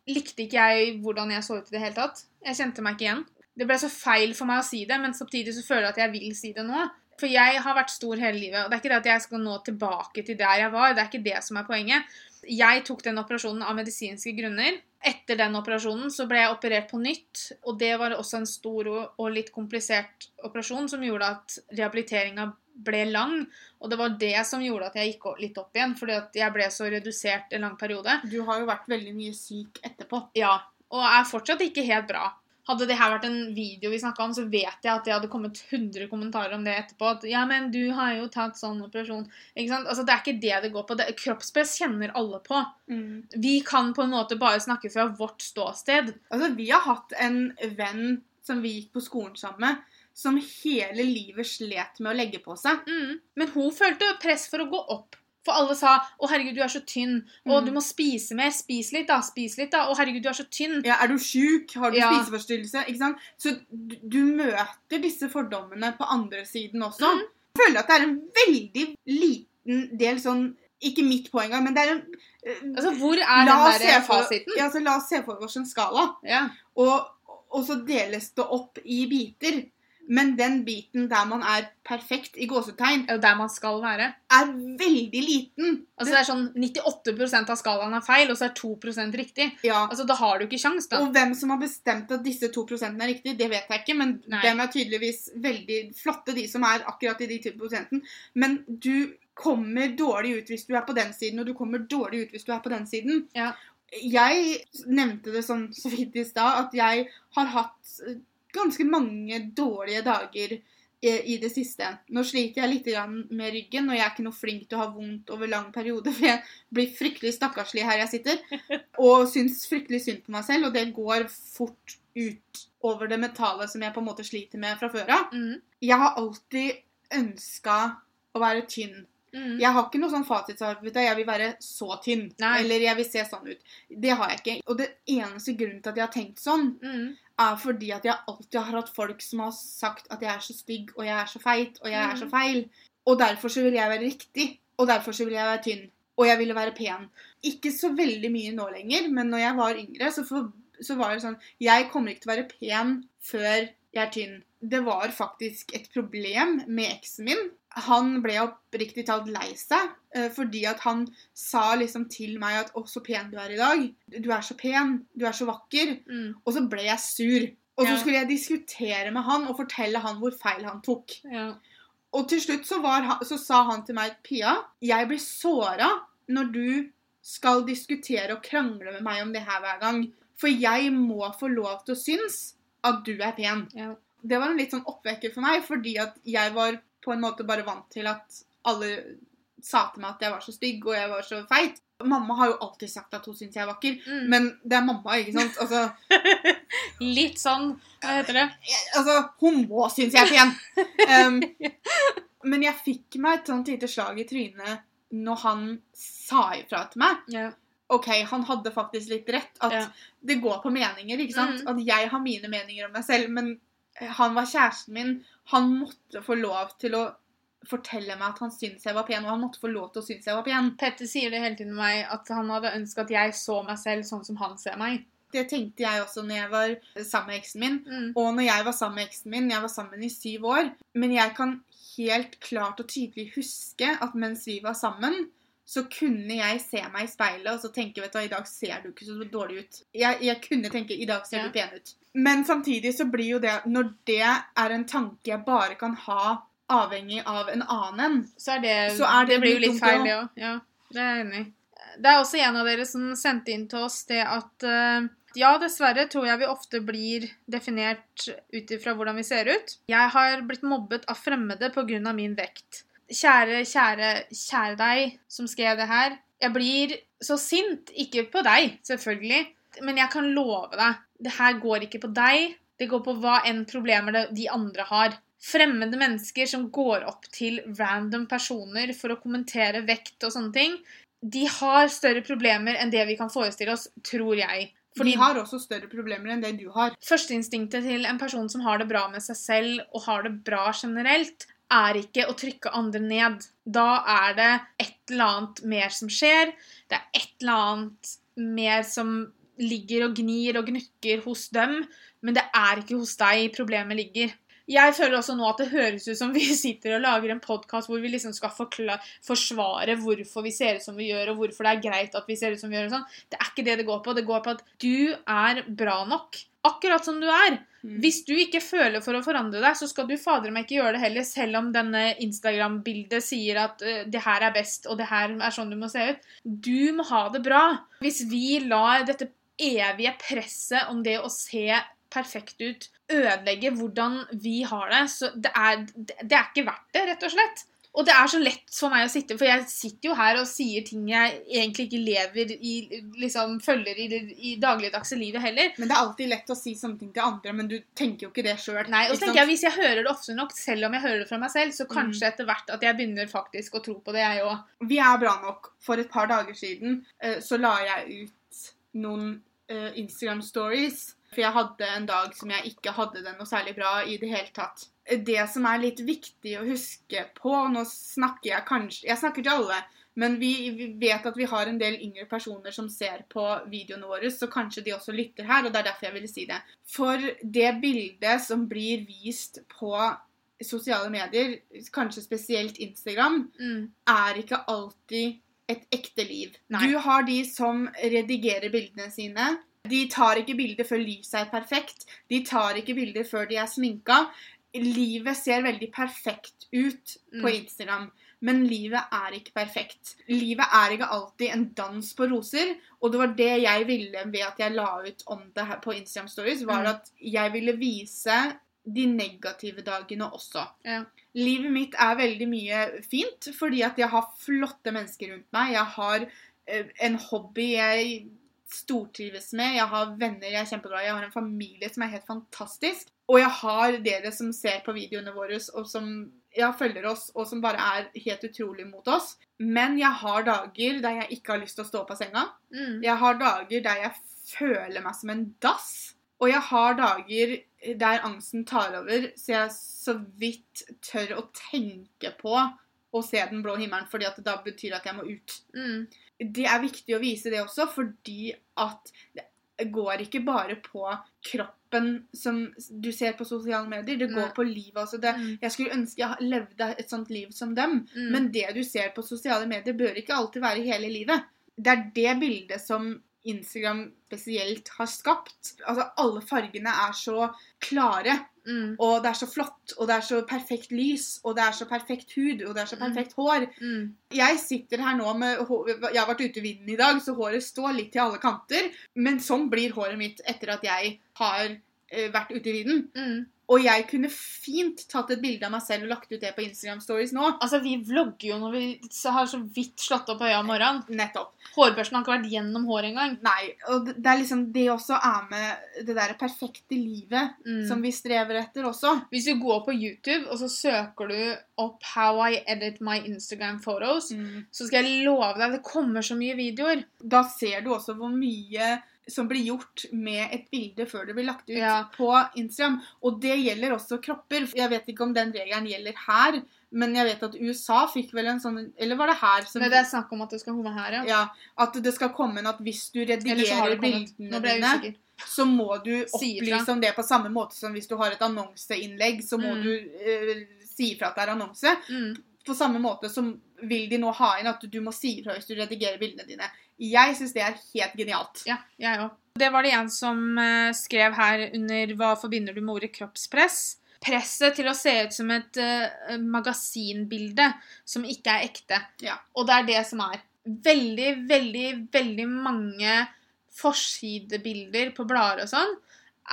likte ikke jeg hvordan jeg så ut i det hele tatt. Jeg kjente meg ikke igjen. Det ble så feil for meg å si det, men samtidig så føler jeg at jeg vil si det nå. For jeg har vært stor hele livet, og det er ikke det at jeg skal nå tilbake til der jeg var. Det er ikke det som er poenget. Jeg tok den operasjonen av medisinske grunner. Etter den operasjonen så ble jeg operert på nytt, og det var også en stor og litt komplisert operasjon som gjorde at rehabiliteringa ble lang. Og det var det som gjorde at jeg gikk litt opp igjen, fordi at jeg ble så redusert en lang periode. Du har jo vært veldig mye syk etterpå. Ja, og er fortsatt ikke helt bra. Hadde det her vært en video vi snakka om, så vet jeg at det hadde kommet 100 kommentarer om det etterpå. At ja, men du har jo tatt sånn operasjon. Ikke sant? Altså, Det er ikke det det går på. Det, kroppspress kjenner alle på. Vi kan på en måte bare snakke fra vårt ståsted. Altså, vi har hatt en venn som vi gikk på skolen sammen med, som hele livet slet med å legge på seg. Mm. Men hun følte press for å gå opp. For alle sa 'Å, herregud, du er så tynn'. 'Å, Mm. du må spise mer. Spis litt, da. Spis litt, da.' 'Å, herregud, du er så tynn'. Ja, er du sjuk? Har du Ja. spiseforstyrrelse? Ikke sant? Så du, du møter disse fordommene på andre siden også. Mm. Jeg føler at det er en veldig liten del sånn Ikke mitt poeng, men det er en eh, Altså, hvor er den der for- fasiten? Ja, altså, la oss se for oss en skala. Ja. Og, og så deles det opp i biter. Men den biten der man er perfekt i gåsetegn, Det er der man skal være. er veldig liten. Altså det er sånn 98% av skalaen er feil, og så er 2% riktig. Ja. Altså Da har du ikke kjangs, da. Og hvem som har bestemt at disse 2 prosentene er riktig, det vet jeg ikke. Men Nei. dem er tydeligvis veldig flotte, de som er akkurat i de 2 prosenten. Men du kommer dårlig ut hvis du er på den siden, og du kommer dårlig ut hvis du er på den siden. Ja. Jeg nevnte det sånn så vidt i stad, at jeg har hatt ganske mange dårlige dager eh, i det siste. Nå sliter jeg litt med ryggen, og jeg er ikke noe flink til å ha vondt over lang periode, [laughs] for jeg blir fryktelig stakkarslig her jeg sitter, og syns fryktelig synd på meg selv, og det går fort ut over det mentale som jeg på en måte sliter med fra før av. Mm. Jeg har alltid ønska å være tynn. Mm. Jeg har ikke noe sånn fasitsvar. Jeg vil være så tynn. Nei. Eller jeg vil se sånn ut. Det har jeg ikke. Og det eneste grunnen til at jeg har tenkt sånn, Mm. Er fordi at jeg alltid har hatt folk som har sagt at jeg er så stygg, og jeg er så feit, og jeg er så Mm. feil. Og derfor så vil jeg være riktig. Og derfor så vil jeg være tynn. Og jeg ville være pen. Ikke så veldig mye nå lenger, men når jeg var yngre, så, for, så var det sånn Jeg kommer ikke til å være pen før jeg er tynn. Det var faktisk et problem med eksen min. Han ble oppriktig talt lei seg, fordi at han sa liksom til meg at 'Å, så pen du er i dag'. 'Du er så pen. Du er så vakker'. Mm. Og så ble jeg sur. Og så Ja. skulle jeg diskutere med han og fortelle han hvor feil han tok. Ja. Og til slutt så, var han, så sa han til meg, Pia, jeg blir såra når du skal diskutere og krangle med meg om det her hver gang. For jeg må få lov til å synes at du er pen. Ja. Det var en litt sånn oppvekker for meg, fordi at jeg var på en måte bare vant til at alle sa til meg at jeg var så stygg og jeg var så feit. Mamma har jo alltid sagt at hun syns jeg er vakker, Mm. men det er mamma, ikke sant? Altså, [laughs] Litt sånn Hva heter det? altså, hun må synes jeg er pen. Um, men jeg fikk meg et sånt lite slag i trynet når han sa ifra til meg. Yeah. OK, han hadde faktisk litt rett. At Ja. det går på meninger, ikke sant? Mm. At jeg har mine meninger om meg selv, men han var kjæresten min. Han måtte få lov til å fortelle meg at han syntes jeg var pen, og han måtte få lov til å synes jeg var pen. Petter sier det hele tiden meg at han hadde ønsket at jeg så meg selv sånn som han ser meg. Det tenkte jeg også når jeg var sammen med eksen min. Mm. Og når jeg var sammen med eksen min, jeg var sammen i syv år. Men jeg kan helt klart og tydelig huske at mens vi var sammen, så kunne jeg se meg i speilet og så tenke vet du hva, i dag ser du ikke så dårlig ut. Jeg, jeg kunne tenke i dag ser Ja. du pen ut. Men samtidig så blir jo det Når det er en tanke jeg bare kan ha avhengig av en annen en Så er det, Så er det blir jo litt feil, ja. det òg. Ja, det er jeg enig i. Det er også en av dere som sendte inn til oss det at uh, ja, dessverre tror jeg vi ofte blir definert ut ifra hvordan vi ser ut. Jeg har blitt mobbet av fremmede pga. min vekt. Kjære, kjære, kjære deg som skrev det her. Jeg blir så sint. Ikke på deg, selvfølgelig. Men jeg kan love deg, det her går ikke på deg. Det går på hva enn problemer de andre har. Fremmede mennesker som går opp til random personer for å kommentere vekt og sånne ting, de har større problemer enn det vi kan forestille oss, tror jeg. De har også større problemer enn det du har. Førsteinstinktet til en person som har det bra med seg selv og har det bra generelt, er ikke å trykke andre ned. Da er det et eller annet mer som skjer. Det er et eller annet mer som ligger og gnir og gnukker hos dem, men det er ikke hos deg problemet ligger. Jeg føler også nå at det høres ut som vi [laughs] sitter og lager en podkast hvor vi liksom skal forsvare hvorfor vi ser ut som vi gjør, og hvorfor det er greit at vi ser ut som vi gjør. og sånn. Det er ikke det det går på. Det går på at du er bra nok. Akkurat som du er. Mm. Hvis du ikke føler for å forandre deg, så skal du fader meg ikke gjøre det heller, selv om denne Instagram-bildet sier at uh, det her er best, og det her er sånn du må se ut. Du må ha det bra. Hvis vi lar dette evige presset om det å se perfekt ut ødelegge hvordan vi har det, så det er, det er ikke verdt det, rett og slett. Og det er så lett for meg å sitte, for jeg sitter jo her og sier ting jeg egentlig ikke lever i, liksom følger i, i dagligdagse livet heller. Men det er alltid lett å si sånne ting til andre, men du tenker jo ikke det sjøl. Nei, og så tenker jeg Hvis jeg hører det ofte nok, selv om jeg hører det fra meg selv, så kanskje Mm. etter hvert at jeg begynner faktisk å tro på det, jeg òg. Vi er bra nok. For et par dager siden eh, så la jeg ut noen eh, Instagram stories. For jeg hadde en dag som jeg ikke hadde det noe særlig bra i det hele tatt. Det som er litt viktig å huske på Nå snakker jeg kanskje Jeg snakker til alle. Men vi, vi vet at vi har en del yngre personer som ser på videoene våre, så kanskje de også lytter her, og det er derfor jeg ville si det. For det bildet som blir vist på sosiale medier, kanskje spesielt Instagram, Mm. er ikke alltid et ekte liv. Nei. Du har de som redigerer bildene sine. De tar ikke bilder før lyset er perfekt. De tar ikke bilder før de er sminka. Livet ser veldig perfekt ut på Mm. Instagram, men livet er ikke perfekt. Livet er ikke alltid en dans på roser, og det var det jeg ville ved at jeg la ut om det her på Instagram Stories, var Mm. at jeg ville vise de negative dagene også. Ja. Livet mitt er veldig mye fint, fordi at jeg har flotte mennesker rundt meg. Jeg har eh, en hobby jeg stortrives med. Jeg har venner jeg er kjempeglad i. Jeg har en familie som er helt fantastisk. Og jeg har dere som ser på videoene våre og som ja, følger oss, og som bare er helt utrolig mot oss. Men jeg har dager der jeg ikke har lyst til å stå opp av senga. Mm. Jeg har dager der jeg føler meg som en dass. Og jeg har dager der angsten tar over, så jeg så vidt tør å tenke på å se den blå himmelen, fordi at det da betyr at jeg må ut. Mm. Det er viktig å vise det også, fordi at det går ikke bare på kroppen som du ser på sosiale medier, det går Nei. på livet også. Det, Mm. jeg skulle ønske jeg levde et sånt liv som dem. Mm. Men det du ser på sosiale medier, bør ikke alltid være hele livet. Det er det bildet som Instagram spesielt har skapt. Altså, alle fargene er så klare, Mm. og det er så flott, og det er så perfekt lys, og det er så perfekt hud, og det er så Mm. perfekt hår. Mm. Jeg sitter her nå med Jeg har vært ute i vinden i dag, så håret står litt til alle kanter. Men sånn blir håret mitt etter at jeg har eh, vært ute i vinden. Mm. Og jeg kunne fint tatt et bilde av meg selv og lagt ut det på Instagram Stories nå. Altså, Vi vlogger jo når vi har så vidt slått opp øya om morgenen. Nettopp. Hårbørsten har ikke vært gjennom håret engang. Nei, og det det er liksom det også er med det der perfekte livet Mm. som vi strever etter også. Hvis du går på YouTube og så søker du opp 'How I edit my Instagram photos', så skal jeg love deg det kommer så mye videoer. Da ser du også hvor mye som blir gjort med et bilde før det blir lagt ut Ja. på Instagram. Og det gjelder også kropper. Jeg vet ikke om den regelen gjelder her, Men jeg vet at USA fikk vel en sånn Eller var det her? Som, Nei, det er snakk om at det skal komme her, ja. ja, At det skal komme en at hvis du redigerer bildene dine, så må du opplyse om det på samme måte som hvis du har et annonseinnlegg, så må Mm. du eh, si ifra at det er annonse. Mm. På samme måte som vil de nå ha inn at du må si ifra hvis du redigerer bildene dine. Jeg syns det er helt genialt. Ja, jeg òg. Det var det en som eh, skrev her under 'Hva forbinder du med ordet kroppspress'? Presset til å se ut som et uh, magasinbilde som ikke er ekte. Ja. Og det er det som er. Veldig, veldig, veldig mange forsidebilder på blader og sånn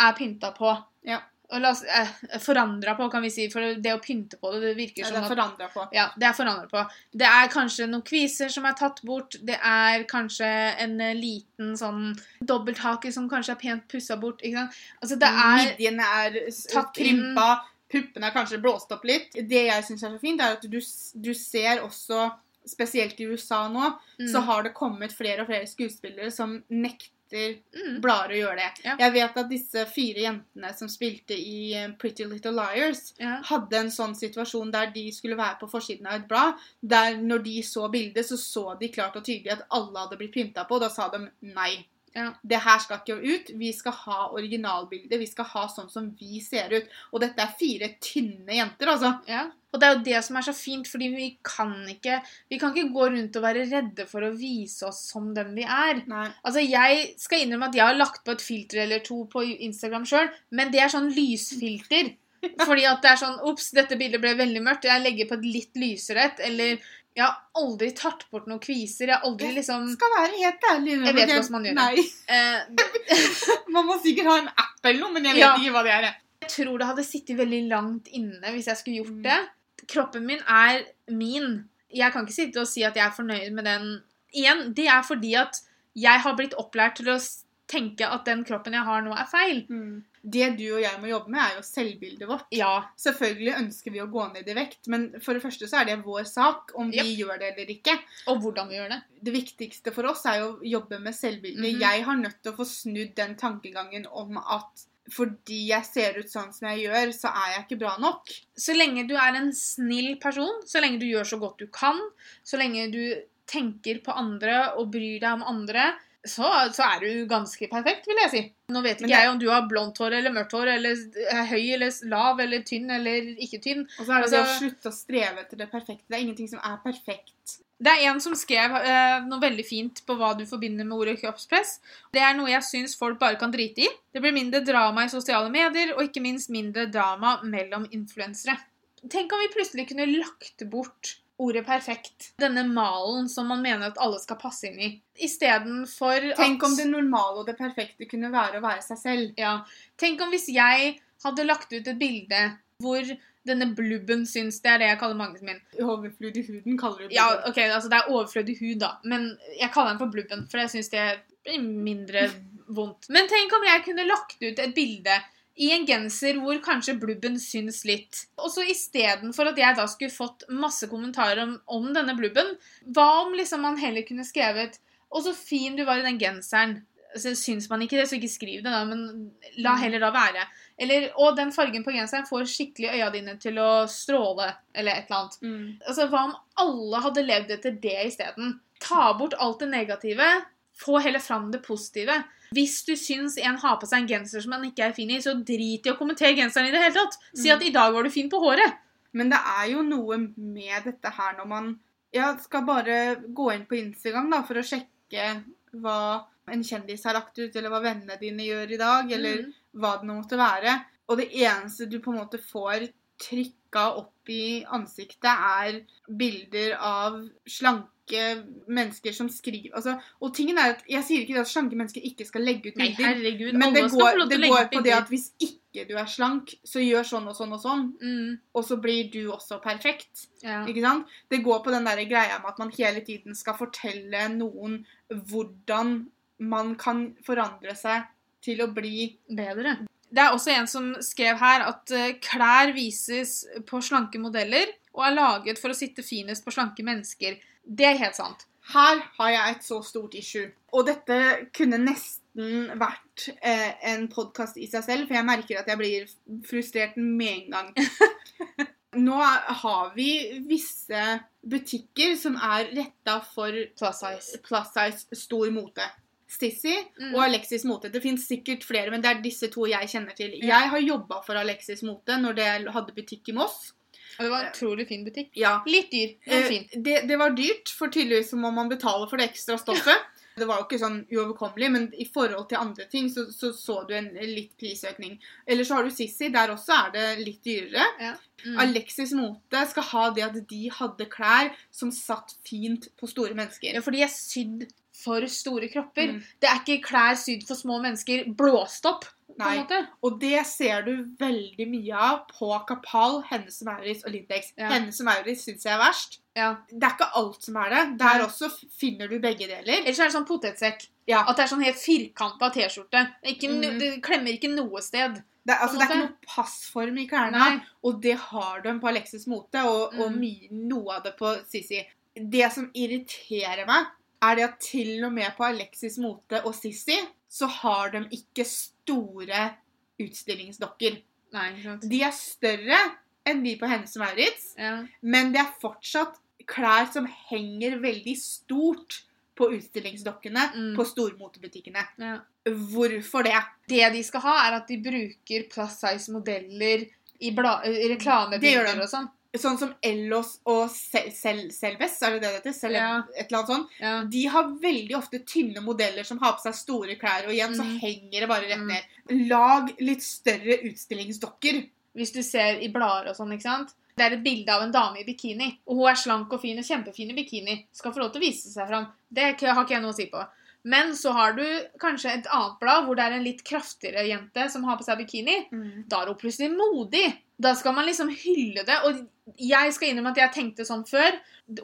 er pynta på. Ja. Og la oss, eh, forandra på, kan vi si. For det å pynte på det, det virker som det er forandra på. ja, det er forandret på. Det er kanskje noen kviser som er tatt bort. Det er kanskje en eh, liten sånn dobbelthake som kanskje er pent pussa bort. Ikke sant? Altså, det er Midjene er tatt krympa, puppene er kanskje blåst opp litt. Det jeg syns er så fint, er at du, du ser også, spesielt i USA nå, mm, så har det kommet flere og flere skuespillere som nekter mm, blar å gjøre det. Ja. Jeg vet at disse fire jentene som spilte i eh, Pretty Little Liars, ja. hadde en sånn situasjon der de skulle være på forsiden av et blad. Der når de så bildet, så så de klart og tydelig at alle hadde blitt pynta på. og Da sa de nei. Ja. Det her skal ikke ut. Vi skal ha originalbildet. Vi skal ha sånn som vi ser ut. Og dette er fire tynne jenter, altså. Ja. Og det er jo det som er så fint, fordi vi kan ikke Vi kan ikke gå rundt og være redde for å vise oss som den vi er. Nei. Altså, Jeg skal innrømme at jeg har lagt på et filter eller to på Instagram sjøl, men det er sånn lysfilter. [laughs] Fordi at det er sånn Ops, dette bildet ble veldig mørkt. Jeg legger på et litt lysere et. Eller jeg har aldri tatt bort noen kviser. Jeg har aldri liksom Jeg Skal være helt ærlig. Jeg vet ikke hvordan man gjør det. Nei. [laughs] eh, Man må sikkert ha en app eller noe, men jeg vet Ja. ikke hva det er. Jeg tror det hadde sittet veldig langt inne hvis jeg skulle gjort Mm. det. Kroppen min er min. Jeg kan ikke sitte og si at jeg er fornøyd med den. Igjen, det er fordi at jeg har blitt opplært til å tenke at den kroppen jeg har nå, er feil. Det du og jeg må jobbe med, er jo selvbildet vårt. Ja. Selvfølgelig ønsker vi å gå ned i vekt, men for det første så er det vår sak om vi gjør det eller ikke. Og hvordan vi gjør det. Det viktigste for oss er jo å jobbe med selvbildet. Mhm. Jeg har nødt til å få snudd den tankegangen om at fordi jeg ser ut sånn som jeg gjør, så er jeg ikke bra nok. Så lenge du er en snill person, så lenge du gjør så godt du kan, så lenge du tenker på andre og bryr deg om andre, så, så er du ganske perfekt, vil jeg si. Nå vet ikke det- jeg om du har blondt hår eller mørkt hår, eller er høy eller lav eller tynn eller ikke tynn. Og så er det det å Altså- slutte å streve etter det perfekte. Det er ingenting som er perfekt. Det er en som skrev eh, noe veldig fint på hva du forbinder med ordet kroppspress. Det er noe jeg syns folk bare kan drite i. Det blir mindre drama i sosiale medier, og ikke minst mindre drama mellom influensere. Tenk om vi plutselig kunne lagt bort ordet perfekt. Denne malen som man mener at alle skal passe inn i. Istedenfor at Tenk om det normale og det perfekte kunne være å være seg selv. Ja. Tenk om hvis jeg hadde lagt ut et bilde hvor denne blubben syns Det er det jeg kaller magen min. Overflødig huden kaller du det. Ja, ok, altså det er overflødig hud, da. Men jeg kaller den for blubben, for jeg syns det blir mindre vondt. Men tenk om jeg kunne lagt ut et bilde i en genser hvor kanskje blubben syns litt. Og så istedenfor at jeg da skulle fått masse kommentarer om, om denne blubben, hva om liksom man heller kunne skrevet Å, så fin du var i den genseren. Så syns man ikke det, så ikke skriv det, da, men la heller da være. Eller Å, den fargen på genseren får skikkelig øya dine til å stråle, eller et eller annet. Mm. Altså, Hva om alle hadde levd etter det isteden? Ta bort alt det negative. Få heller fram det positive. Hvis du syns en har på seg en genser som han ikke er fin i, så drit i å kommentere genseren i det hele tatt. Si Mm. at 'i dag var du fin på håret'. Men det er jo noe med dette her når man ja, skal bare gå inn på Instagram da, for å sjekke hva en kjendis har lagt ut, eller hva vennene dine gjør i dag, eller Mm. hva det nå måtte være. Og det eneste du på en måte får trykka opp i ansiktet, er bilder av slanke mennesker som skriver altså, Og tingen er at Jeg sier ikke at slanke mennesker ikke skal legge ut Nei, herregud. Men det går, det går på det at hvis ikke du er slank, så gjør sånn og sånn og sånn, mm, og så blir du også perfekt. ja. Ikke sant? Det går på den der greia med at man hele tiden skal fortelle noen hvordan man kan forandre seg til å bli Bedre. Det er også en som skrev her at eh, klær vises på slanke modeller og er laget for å sitte finest på slanke mennesker. Det er helt sant. Her har jeg et så stort issue. Og dette kunne nesten vært eh, en podkast i seg selv, for jeg merker at jeg blir frustrert med en gang. [laughs] Nå har vi visse butikker som er retta for Plus size. plus size stor mote. Sissy Mm. og Alexis Mote. Det fins sikkert flere, men det er disse to jeg kjenner til. Jeg har jobba for Alexis Mote når det hadde butikk i Moss. Og det var en utrolig fin butikk. Ja, Litt dyr, men Eh, fin. det, det var dyrt, for tydeligvis så må man betale for det ekstra stoffet. Det var jo ikke sånn uoverkommelig, men i forhold til andre ting så så, så du en litt prisøkning. Eller så har du Sissy, der også er det litt dyrere. Mm. Alexis Mote skal ha det at de hadde klær som satt fint på store mennesker. Ja, for de er sydd for store kropper. Mm. Det er ikke klær sydd for små mennesker. Blåst opp, Nei. Og det ser du veldig mye av på Kapal, Hennes og Maurits og Lindex. Ja. Hennes og Maurits syns jeg er verst. Ja. Det er ikke alt som er det. Der også finner du begge deler. Ellers er det sånn potetsekk. Ja. At det er sånn helt firkanta T-skjorte. Mm. Det klemmer ikke noe sted. Det, altså, det er ikke noe passform i klærne, og det har de på Alexis Mote, og, og Mm. mye, noe av det på Sissy. Det som irriterer meg, er det at til og med på Alexis Mote og Sissy, så har de ikke store utstillingsdokker. Nei, ikke sant. De er større enn de på Hennes og Maurits, Ja. men det er fortsatt klær som henger veldig stort på utstillingsdokkene Mm. på stormotebutikkene. Ja. Hvorfor det? Det de skal ha, er at de bruker plus size modeller i reklamebilder og sånn. Sånn som Ellos og Sel Sel Selbes, er det det det heter? Sel Ja. Et eller annet sånt. Ja. De har veldig ofte tynne modeller som har på seg store klær, og igjen så Mm. henger det bare rett Mm. ned. Lag litt større utstillingsdokker. Hvis du ser i blader og sånn, ikke sant. Det er et bilde av en dame i bikini, og hun er slank og fin og kjempefin i bikini. Skal få lov til å vise seg fram. Det har ikke jeg noe å si på. Men så har du kanskje et annet blad hvor det er en litt kraftigere jente som har på seg bikini. Da er hun plutselig modig. Da skal man liksom hylle det. Og jeg skal innrømme at jeg tenkte sånn før.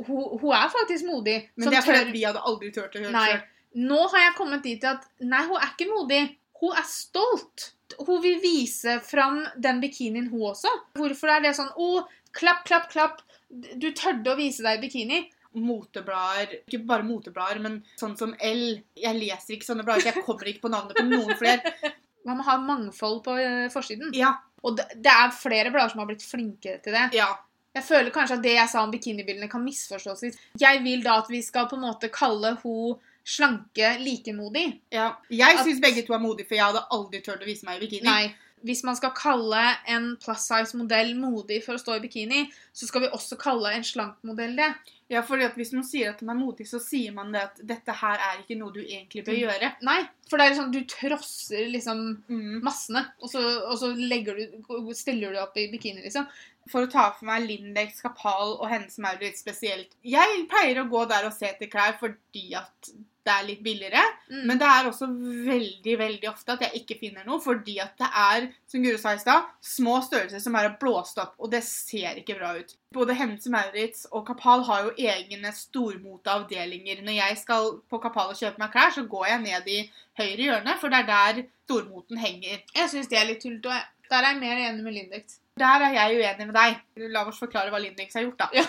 Hun, hun er faktisk modig. Men det er fordi tør- vi hadde aldri turt å gjøre Nei. det sjøl. Nå har jeg kommet dit at nei, hun er ikke modig. Hun er stolt. Hun vil vise fram den bikinien, hun også. Hvorfor er det sånn Å, klapp, klapp, klapp. Du tørde å vise deg i bikini. Moteblader, ikke bare moteblader, men sånn som L. Jeg leser ikke sånne blader, så jeg kommer ikke på navnet på noen flere. [laughs] Man må ha mangfold på eh, forsiden. Ja, Og det, det er flere blader som har blitt flinkere til det. ja. Jeg føler kanskje at det jeg sa om bikinibildene, kan misforstås litt. Jeg vil da at vi skal på en måte kalle hun slanke likemodig. ja. Jeg syns begge to er modige, for jeg hadde aldri turt å vise meg i bikini. Nei. Hvis man skal kalle en plus size modell modig for å stå i bikini, så skal vi også kalle en slank modell det. Ja, fordi at Hvis man sier at den er modig, så sier man det at dette her er ikke noe du egentlig bør Mm. gjøre. Nei, for det er sånn du trosser liksom Mm. massene, og så, og så du, stiller du opp i bikini, liksom. For å ta for meg Lindex, Kapal og Hennes Maurits spesielt. Jeg pleier å gå der og se etter klær fordi at det er litt billigere. Mm. Men det er også veldig veldig ofte at jeg ikke finner noe, fordi at det er som Guro sa i stad, små størrelser som er blåst opp, og det ser ikke bra ut. Både Hennes Maurits og Kapal har jo egne stormoteavdelinger. Når jeg skal på Kapal og kjøpe meg klær, så går jeg ned i høyre hjørne, for det er der stormoten henger. Jeg syns det er litt tullete. Der er jeg mer enig med Lindex. Der er jeg uenig med deg. La oss forklare hva Lindex har gjort, da. Ja.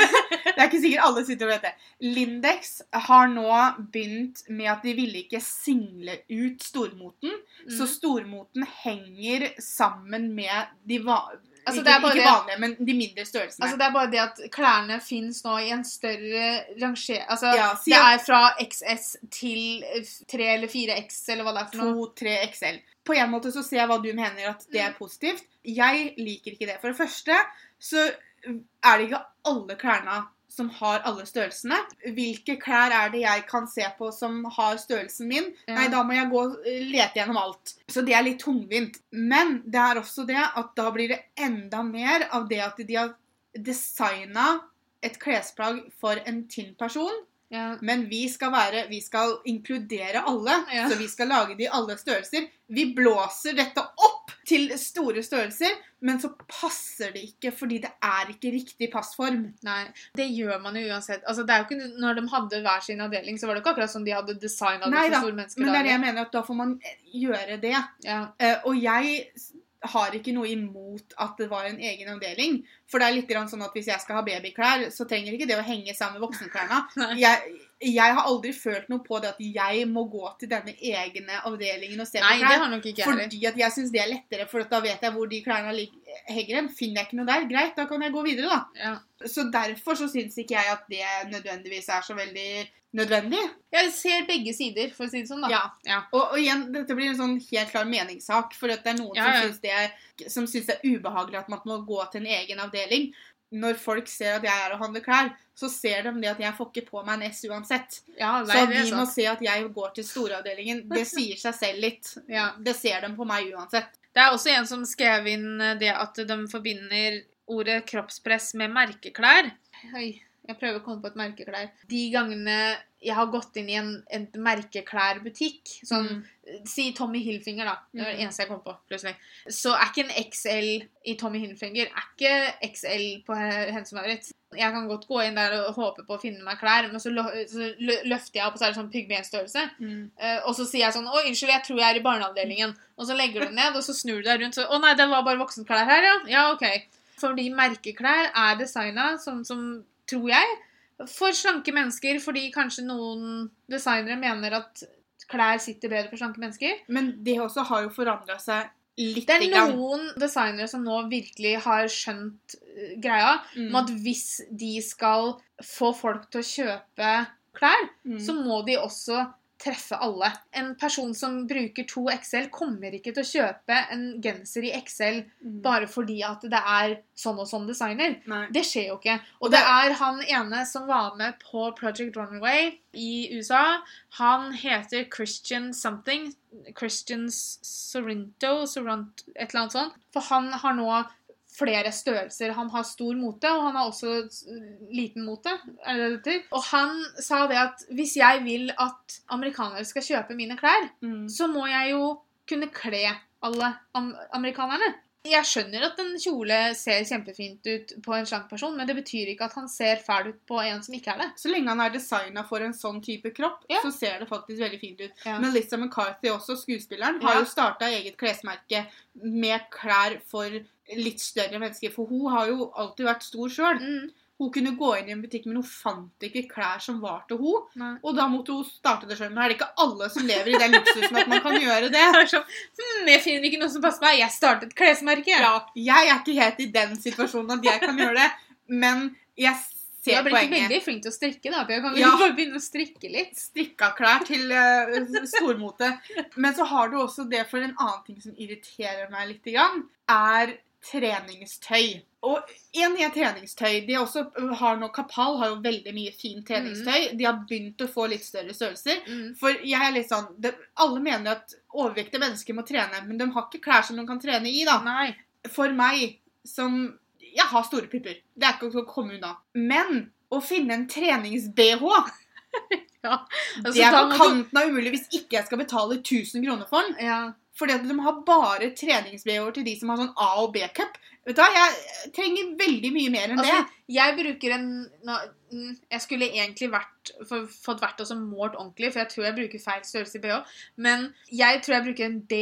[laughs] det er ikke sikkert alle sitter og vet det. Lindex har nå begynt med at de ville ikke single ut stormoten. Så Mm. stormoten henger sammen med de va Altså, ikke, bare ikke vanlige, men de mindre størrelsene. Altså, det er bare det at klærne fins nå i en større ranger... Altså, Ja, det er fra XS til 3 eller 4X, eller hva det er for noe. 2-3 XL. På en måte så ser jeg hva du mener at det Mm. er positivt. Jeg liker ikke det. For det første så er det ikke alle klærne som har alle størrelsene. Hvilke klær er det jeg kan se på som har størrelsen min? Ja. Nei, da må jeg gå og lete gjennom alt. Så det er litt tungvint. Men det er også det at da blir det enda mer av det at de har designa et klesplagg for en tynn person. Ja. Men vi skal være, vi skal inkludere alle, Ja. så vi skal lage det i alle størrelser. Vi blåser dette opp til store størrelser, men så passer det ikke, fordi det er ikke riktig passform. Nei, det gjør man jo uansett. Altså, det er jo ikke, når de hadde hver sin avdeling, så var det ikke akkurat som de hadde designa det for store mennesker. Men det er det jeg mener, at da får man eh, gjøre det. Ja. Uh, og jeg har ikke noe imot at det var en egen avdeling. For det er litt sånn at hvis jeg skal ha babyklær, så trenger ikke det å henge sammen med voksenklærne. [laughs] Jeg, jeg har aldri følt noe på det at jeg må gå til denne egne avdelingen og se på Nei, klær. det har. Fordi at jeg syns det er lettere, for da vet jeg hvor de klærne henger Hegerem. Finner jeg ikke noe der, greit, da kan jeg gå videre, da. Ja. Så derfor så syns ikke jeg at det nødvendigvis er så veldig nødvendig. Jeg ser begge sider, for å si det sånn, da. Ja. Ja. Og, og igjen, dette blir en sånn helt klar meningssak, for det er noen Ja, som syns det, som syns det er ubehagelig at man må gå til en egen avdeling. Når folk ser at jeg er og handler klær, så ser de det at jeg får ikke på meg en S uansett. Ja, nei, Så de må se at jeg går til storavdelingen. Det sier seg selv litt. Ja. Det ser de på meg uansett. Det er også en som skrev inn eh, det at de forbinder ordet kroppspress med merkeklær. Oi, jeg prøver å komme på et merkeklær. De gangene jeg har gått inn i en, en merkeklærbutikk, sånn Mm. Si Tommy Hilfinger, da. Det var det Mhm. eneste jeg kom på. plutselig. Så er ikke en XL i Tommy Hilfinger er ikke XL på Hense Maurits. Jeg kan godt gå inn der og håpe på å finne meg klær, men så, lø- så løfter jeg opp, og så er det sånn pygmenstørrelse. Uh, og så sier jeg sånn Å, unnskyld, jeg tror jeg er i barneavdelingen. Og så legger du den ned, og så snur du deg rundt. Så, Å nei, det var bare voksenklær her, ja. Ja, OK. Fordi merkeklær er designa sånn som, tror jeg, for slanke mennesker. Fordi kanskje noen designere mener at klær sitter bedre for slanke mennesker. Men det også har jo forandra seg litt. Det er noen designere som nå virkelig har skjønt eh, greia mm. om at hvis de skal få folk til å kjøpe klær, mm. så må de også treffe alle. En person som bruker to XL, kommer ikke til å kjøpe en genser i XL Mm. bare fordi at det er sånn og sånn designer. Nei. Det skjer jo ikke. Og Og det det- er han ene som var med på Project Runway i USA. Han heter Christian something. Christian Sorrento, Sorant, et eller annet sånt. For han har nå flere størrelser. Han har stor mote, og han har også liten mote. Og han sa det at hvis jeg vil at amerikanere skal kjøpe mine klær, Mm. så må jeg jo kunne kle alle am amerikanerne. Jeg skjønner at en kjole ser kjempefint ut på en slank person, men det betyr ikke at han ser fæl ut på en som ikke er det. Så lenge han er designa for en sånn type kropp, Ja. så ser det faktisk veldig fint ut. Ja. Melissa McCarthy, også skuespilleren, har Ja. jo starta eget klesmerke med klær for litt større mennesker. For hun har jo alltid vært stor sjøl. Mm, Hun kunne gå inn i en butikk, men hun fant ikke klær som var til hun. nei. Og da måtte hun starte det sjøl. Men er det ikke alle som lever i den luksusen at man kan [laughs] gjøre det? Det er sånn, hm, jeg finner ikke noe som passer meg. Jeg startet et klesmerke. Ja, jeg er ikke helt i den situasjonen at jeg kan gjøre det, men jeg Du har blitt poenget. veldig flink til å strikke, da. Kan Ja. [laughs] bare begynne å strikke litt. strikka klær til uh, stormote. [laughs] Men så har du også det for en annen ting som irriterer meg litt, grann, er treningstøy. Og en er treningstøy. De også har nå, Kapal har jo veldig mye fint treningstøy. De har begynt å få litt større størrelser. Mm. For jeg er litt sånn, de, Alle mener at overvektige mennesker må trene, men de har ikke klær som de kan trene i. da. Nei. For meg, som Jeg har store pupper. Det er ikke å komme unna. Men å finne en trenings-BH [laughs] Ja. Altså, det er på kanten av umulig hvis ikke jeg skal betale 1000 kroner for den. Ja. Fordi at de har bare treningsbh-er til de som har sånn A- og B-cup. Vet du hva, Jeg trenger veldig mye mer enn Altså, det. jeg bruker en mm, Jeg skulle egentlig vært, fått vært også målt ordentlig, for jeg tror jeg bruker feil størrelse i BH. Men jeg tror jeg bruker en D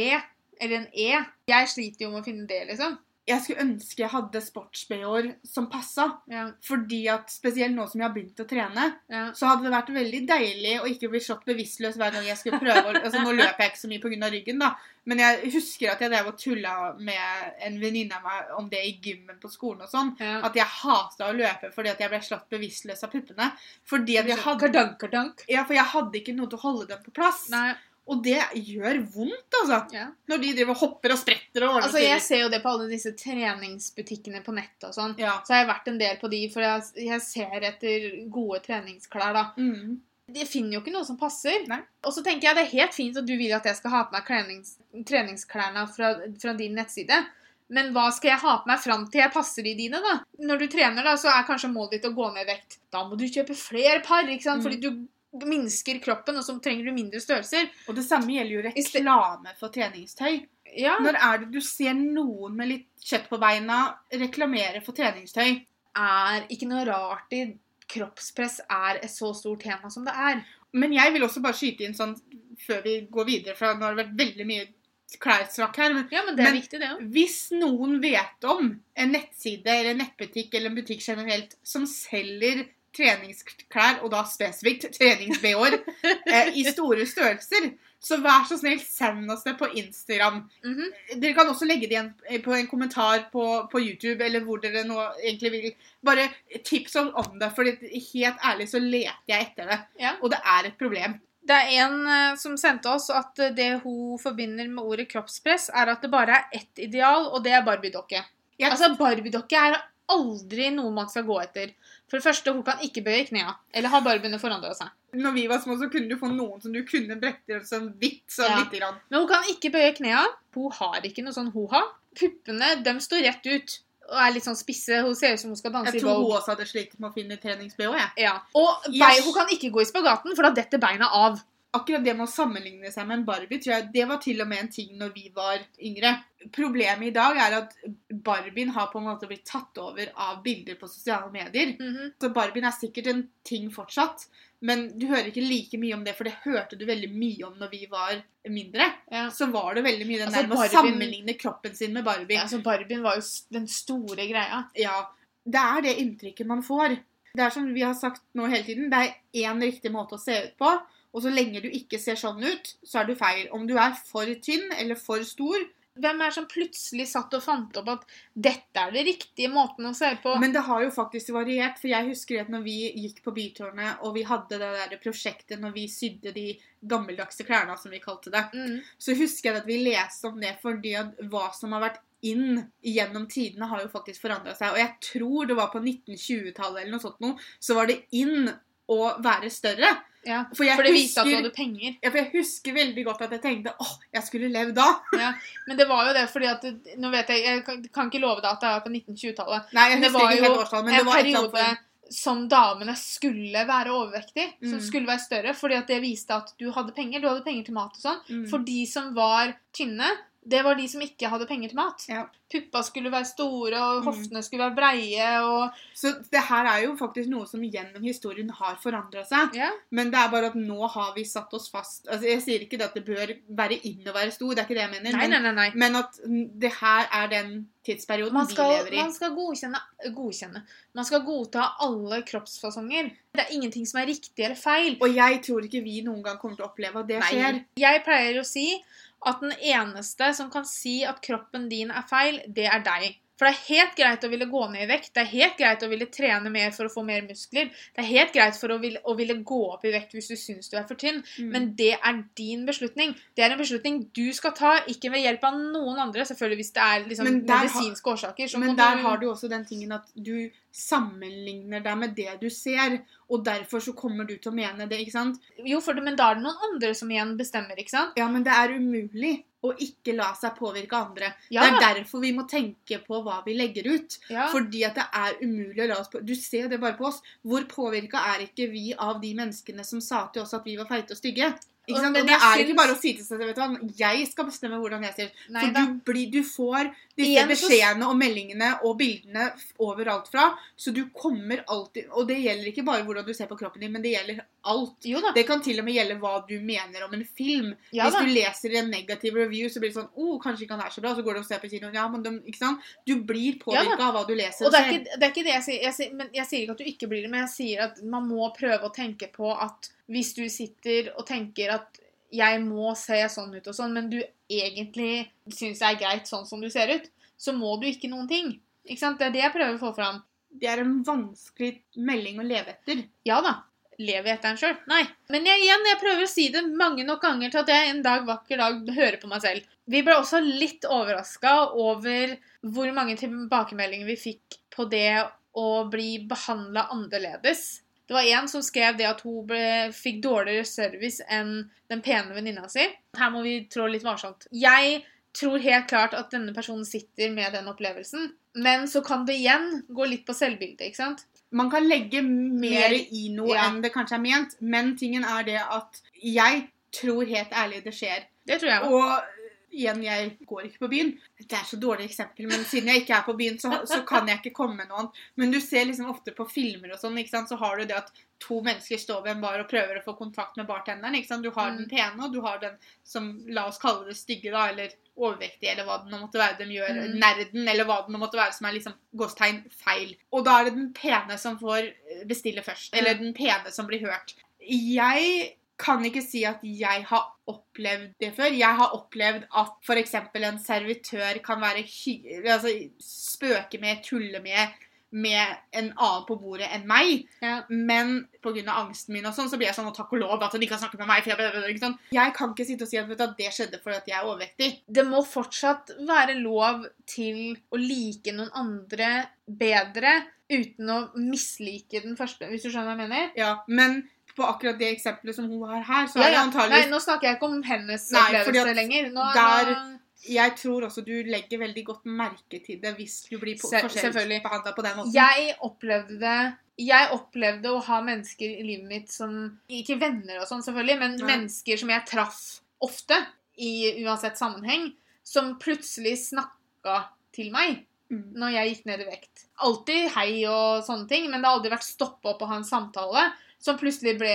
eller en E. Jeg sliter jo med å finne D, liksom. Jeg skulle ønske jeg hadde sports-BH-er som passa. Ja, Fordi at spesielt nå som jeg har begynt å trene, ja. så hadde det vært veldig deilig å ikke bli slått bevisstløs hver gang jeg skulle prøve å [laughs] altså Nå løper jeg ikke så mye pga. ryggen, da, men jeg husker at jeg drev og tulla med en venninne av meg om det i gymmen på skolen og sånn. ja. At jeg hata å løpe fordi at jeg ble slått bevisstløs av puppene. Fordi at jeg hadde, Kardank, kardank. ja, for jeg hadde ikke noe til å holde dem på plass. Nei, Og det gjør vondt, altså. ja. Når de driver og hopper og spretter og Altså, jeg ser jo det på alle disse treningsbutikkene på nettet og sånn. Ja. Så har jeg vært en del på de, for jeg, jeg ser etter gode treningsklær, da. Mm. Jeg finner jo ikke noe som passer. Nei. Og så tenker jeg det er helt fint at du vil at jeg skal ha på meg trenings, treningsklærne fra, fra din nettside. Men hva skal jeg ha på meg fram til jeg passer i dine, da? Når du trener, da, så er kanskje målet ditt å gå ned i vekt. Da må du kjøpe flere par, ikke sant? Mm. Fordi du minsker kroppen, og så trenger du mindre størrelser. Og det samme gjelder jo reklame for treningstøy. Ja, Når er det du ser noen med litt kjøtt på beina reklamere for treningstøy? er ikke noe rart i kroppspress er et så stort tema som det er. Men jeg vil også bare skyte inn sånn før vi går videre, for nå har det vært veldig mye klærsnakk her. Men Ja, men det er Men- viktig, det òg. hvis noen vet om en nettside eller en nettbutikk eller en butikk generelt som selger treningsklær, og da spesifikt trenings-BH-er, [laughs] eh, i store størrelser, så vær så snill, send oss det på Instagram. Mhm. Dere kan også legge det igjen på en kommentar på, på YouTube, eller hvor dere nå egentlig vil. Bare tips om det, for helt ærlig så leter jeg etter det. Ja. Og det er et problem. Det er en eh, som sendte oss at eh, det hun forbinder med ordet kroppspress, er at det bare er ett ideal, og det er Barbie-dokke. Altså, Barbie-dokke er aldri noe man skal gå etter. For det første, hun kan ikke bøye knærne. Eller har å forandra seg? når vi var små, så kunne du få noen som du kunne brette sånn vidt, sånn Ja. lite grann. Men hun kan ikke bøye knærne. Hun har ikke noe sånn ho-ha. Puppene de står rett ut og er litt sånn spisse. Hun ser ut som hun skal danse Jeg tror hun også hadde slitt med å finne trenings-BH. Ja. Og Yes. hun kan ikke gå i spagaten, for da detter beina av. akkurat det med å sammenligne seg med en Barbie, tror jeg det var til og med en ting når vi var yngre. Problemet i dag er at Barbien har på en måte blitt tatt over av bilder på sosiale medier. Mhm. Så Barbien er sikkert en ting fortsatt, men du hører ikke like mye om det, for det hørte du veldig mye om når vi var mindre. Ja. Så var det veldig mye den Altså, der med å sammenligne kroppen sin med Barbie. Ja, altså Barbien var jo den store greia. Ja, det er det inntrykket man får. Det er som vi har sagt nå hele tiden, det er én riktig måte å se ut på, og så lenge du ikke ser sånn ut, så er du feil. Om du er for tynn eller for stor. Hvem er som plutselig satt og fant opp at dette er det riktige måten å se på? Men det har jo faktisk variert, for jeg husker at når vi gikk på Bytårnet, og vi hadde det der prosjektet når vi sydde de gammeldagse klærne, som vi kalte det, mm. så husker jeg at vi leste om det fordi at hva som har vært inn gjennom tidene, har jo faktisk forandra seg. Og jeg tror det var på 1920-tallet eller noe sånt noe, så var det inn å være større. Ja. For For det viste at du hadde penger. Ja, for jeg husker veldig godt at jeg tenkte åh, jeg skulle levd da. Ja. Men det var jo det fordi at Nå vet jeg, jeg kan ikke love deg at det var på 1920-tallet. Nei, jeg Det husker var ikke jo helt årstall, men en det var et eller periode som damene skulle være overvektige. Som Mm. skulle være større. Fordi at det viste at du hadde penger. Du hadde penger til mat og sånn. Mm. For de som var tynne, det var de som ikke hadde penger til mat. Ja. Puppa skulle være store, og Mm. hoftene skulle være breie, og Så det her er jo faktisk noe som gjennom historien har forandra seg. Ja. Men det er bare at nå har vi satt oss fast. Altså, jeg sier ikke det at det bør være inn å være stor, det er ikke det jeg mener. Nei, men, nei, nei. men at det her er den tidsperioden Man skal, vi lever i. man skal godkjenne, godkjenne. Man skal godta alle kroppsfasonger. Det er ingenting som er riktig eller feil. Og jeg tror ikke vi noen gang kommer til å oppleve at det skjer. Jeg pleier å si at den eneste som kan si at kroppen din er feil, det er deg. For det er helt greit å ville gå ned i vekt, det er helt greit å ville trene mer for å få mer muskler, det er helt greit for å ville, å ville gå opp i vekt hvis du syns du er for tynn, Mm. men det er din beslutning. Det er en beslutning du skal ta, ikke ved hjelp av noen andre, selvfølgelig hvis det er liksom medisinske årsaker. Men der du- har du også den tingen at du sammenligner deg med det du ser, og derfor så kommer du til å mene det, ikke sant? Jo, det, men da er det noen andre som igjen bestemmer, ikke sant? Ja, men det er umulig å ikke la seg påvirke av andre. Ja, Det er derfor vi må tenke på hva vi legger ut. ja. Fordi at det er umulig å la oss på Du ser det bare på oss. Hvor påvirka er ikke vi av de menneskene som sa til oss at vi var feite og stygge? Ikke sant? Og det er ikke bare å si til seg vet du hva, Jeg skal bestemme hvordan jeg ser ut. For du, blir, du får disse beskjedene og meldingene og bildene overalt fra. Så du kommer alltid Og det gjelder ikke bare hvordan du ser på kroppen din, men det gjelder alt. Det kan til og med gjelde hva du mener om en film. Ja Hvis du leser en negativ review, så blir det sånn oh, kanskje ikke han er så bra. Så går du og ser på kinoen. Ja, men de, ikke sant? Du blir Ja av hva du leser og det er, ikke, det er ikke det jeg sier. Jeg sier, men jeg sier ikke at du ikke blir det, men jeg sier at man må prøve å tenke på at hvis du sitter og tenker at jeg må se sånn ut og sånn, men du egentlig syns det er greit sånn som du ser ut, så må du ikke noen ting. Ikke sant? Det er det jeg prøver å få fram. Det er en vanskelig melding å leve etter. Ja da. Lever jeg etter den sjøl? Nei. Men jeg, igjen, jeg prøver å si det mange nok ganger til at jeg en dag vakker dag hører på meg selv. Vi ble også litt overraska over hvor mange tilbakemeldinger vi fikk på det å bli behandla annerledes. Det var en som skrev det at hun ble, fikk dårligere service enn den pene venninna si. Her må vi trå litt varsomt. Jeg tror helt klart at denne personen sitter med den opplevelsen. Men så kan det igjen gå litt på selvbildet, ikke sant? Man kan legge mer Mer- i noe ja. enn det kanskje er ment, men tingen er det at jeg tror helt ærlig det skjer. Det tror jeg. Og igjen, jeg går ikke på byen. Det er så dårlig eksempel, men siden jeg ikke er på byen, så, så kan jeg ikke komme med noe annet. Men du ser liksom ofte på filmer og sånn, så har du det at to mennesker står ved en bar og prøver å få kontakt med bartenderen. Du har Mm. den pene, og du har den som, la oss kalle det stygge, da, eller overvektige, eller hva det nå måtte være de gjør. Mm. Nerden, eller hva det nå måtte være, som er liksom gåstegn feil. Og da er det den pene som får bestille først. Eller den pene som blir hørt. Jeg kan ikke si at jeg har opplevd det før. Jeg har opplevd at f.eks. en servitør kan være altså, spøke med, tulle med, med en annen på bordet enn meg. Ja. Men pga. angsten min og sånn, så blir jeg sånn og takk og lov at hun ikke har snakket med meg. Jeg, sånn. jeg kan ikke sitte og si at, du, det skjedde fordi at jeg er overvektig. Det må fortsatt være lov til å like noen andre bedre uten å mislike den første, hvis du skjønner hva jeg mener? Ja, Men på akkurat det eksempelet som hun har her, så Ja, er det ja. Nei, nå snakker jeg ikke om hennes Nei, opplevelse lenger. Nå, der- nå, Jeg tror også du legger veldig godt merke til det hvis du blir Se- forskjellig behandla på den måten. jeg opplevde det jeg opplevde å ha mennesker i livet mitt som Ikke venner og sånn, selvfølgelig, men Nei. mennesker som jeg traff ofte, i uansett sammenheng, som plutselig snakka til meg Mm. når jeg gikk ned i vekt. Alltid hei og sånne ting, men det har aldri vært stoppe opp og ha en samtale som plutselig ble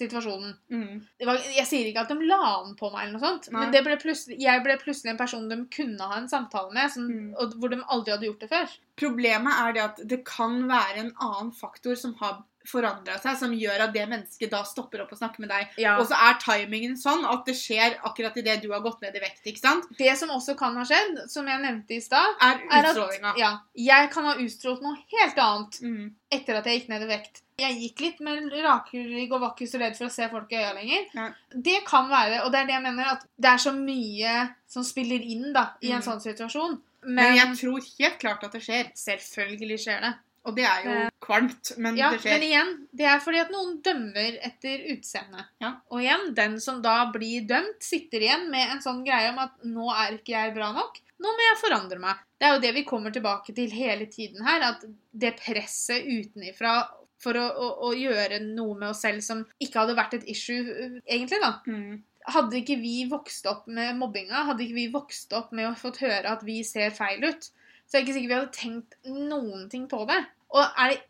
situasjonen. Mm. Det var, jeg sier ikke at de la den på meg, eller noe sånt, Nei. men det ble jeg ble plutselig en person de kunne ha en samtale med, som, Mm. og, hvor de aldri hadde gjort det før. Problemet er det at det kan være en annen faktor som har forandra seg, som gjør at det mennesket da stopper opp og snakker med deg. Ja. Og så er timingen sånn at det skjer akkurat idet du har gått ned i vekt. ikke sant? Det som også kan ha skjedd, som jeg nevnte i stad, Er er at ja, jeg kan ha utstrålt noe helt annet Mm. etter at jeg gikk ned i vekt. Jeg gikk litt med rakrygg og var ikke så redd for å se folk i øya lenger. Ja. Det kan være, og det er det jeg mener, at det er så mye som spiller inn da, i en Mm. sånn situasjon. Men Men, jeg tror helt klart at det skjer. selvfølgelig skjer det. Og det er jo Eh, kvalmt, men Ja, det men igjen, det er fordi at noen dømmer etter utseende. Ja. Og igjen, den som da blir dømt, sitter igjen med en sånn greie om at nå er ikke jeg bra nok. Nå må jeg forandre meg. Det er jo det vi kommer tilbake til hele tiden her, at det presset utenifra for å, å, å gjøre noe med oss selv som ikke hadde vært et issue, uh, egentlig, da. Mm. Hadde ikke vi vokst opp med mobbinga, hadde ikke vi vokst opp med å fått høre at vi ser feil ut, så er jeg ikke sikker vi hadde tenkt noen ting på det. Og er det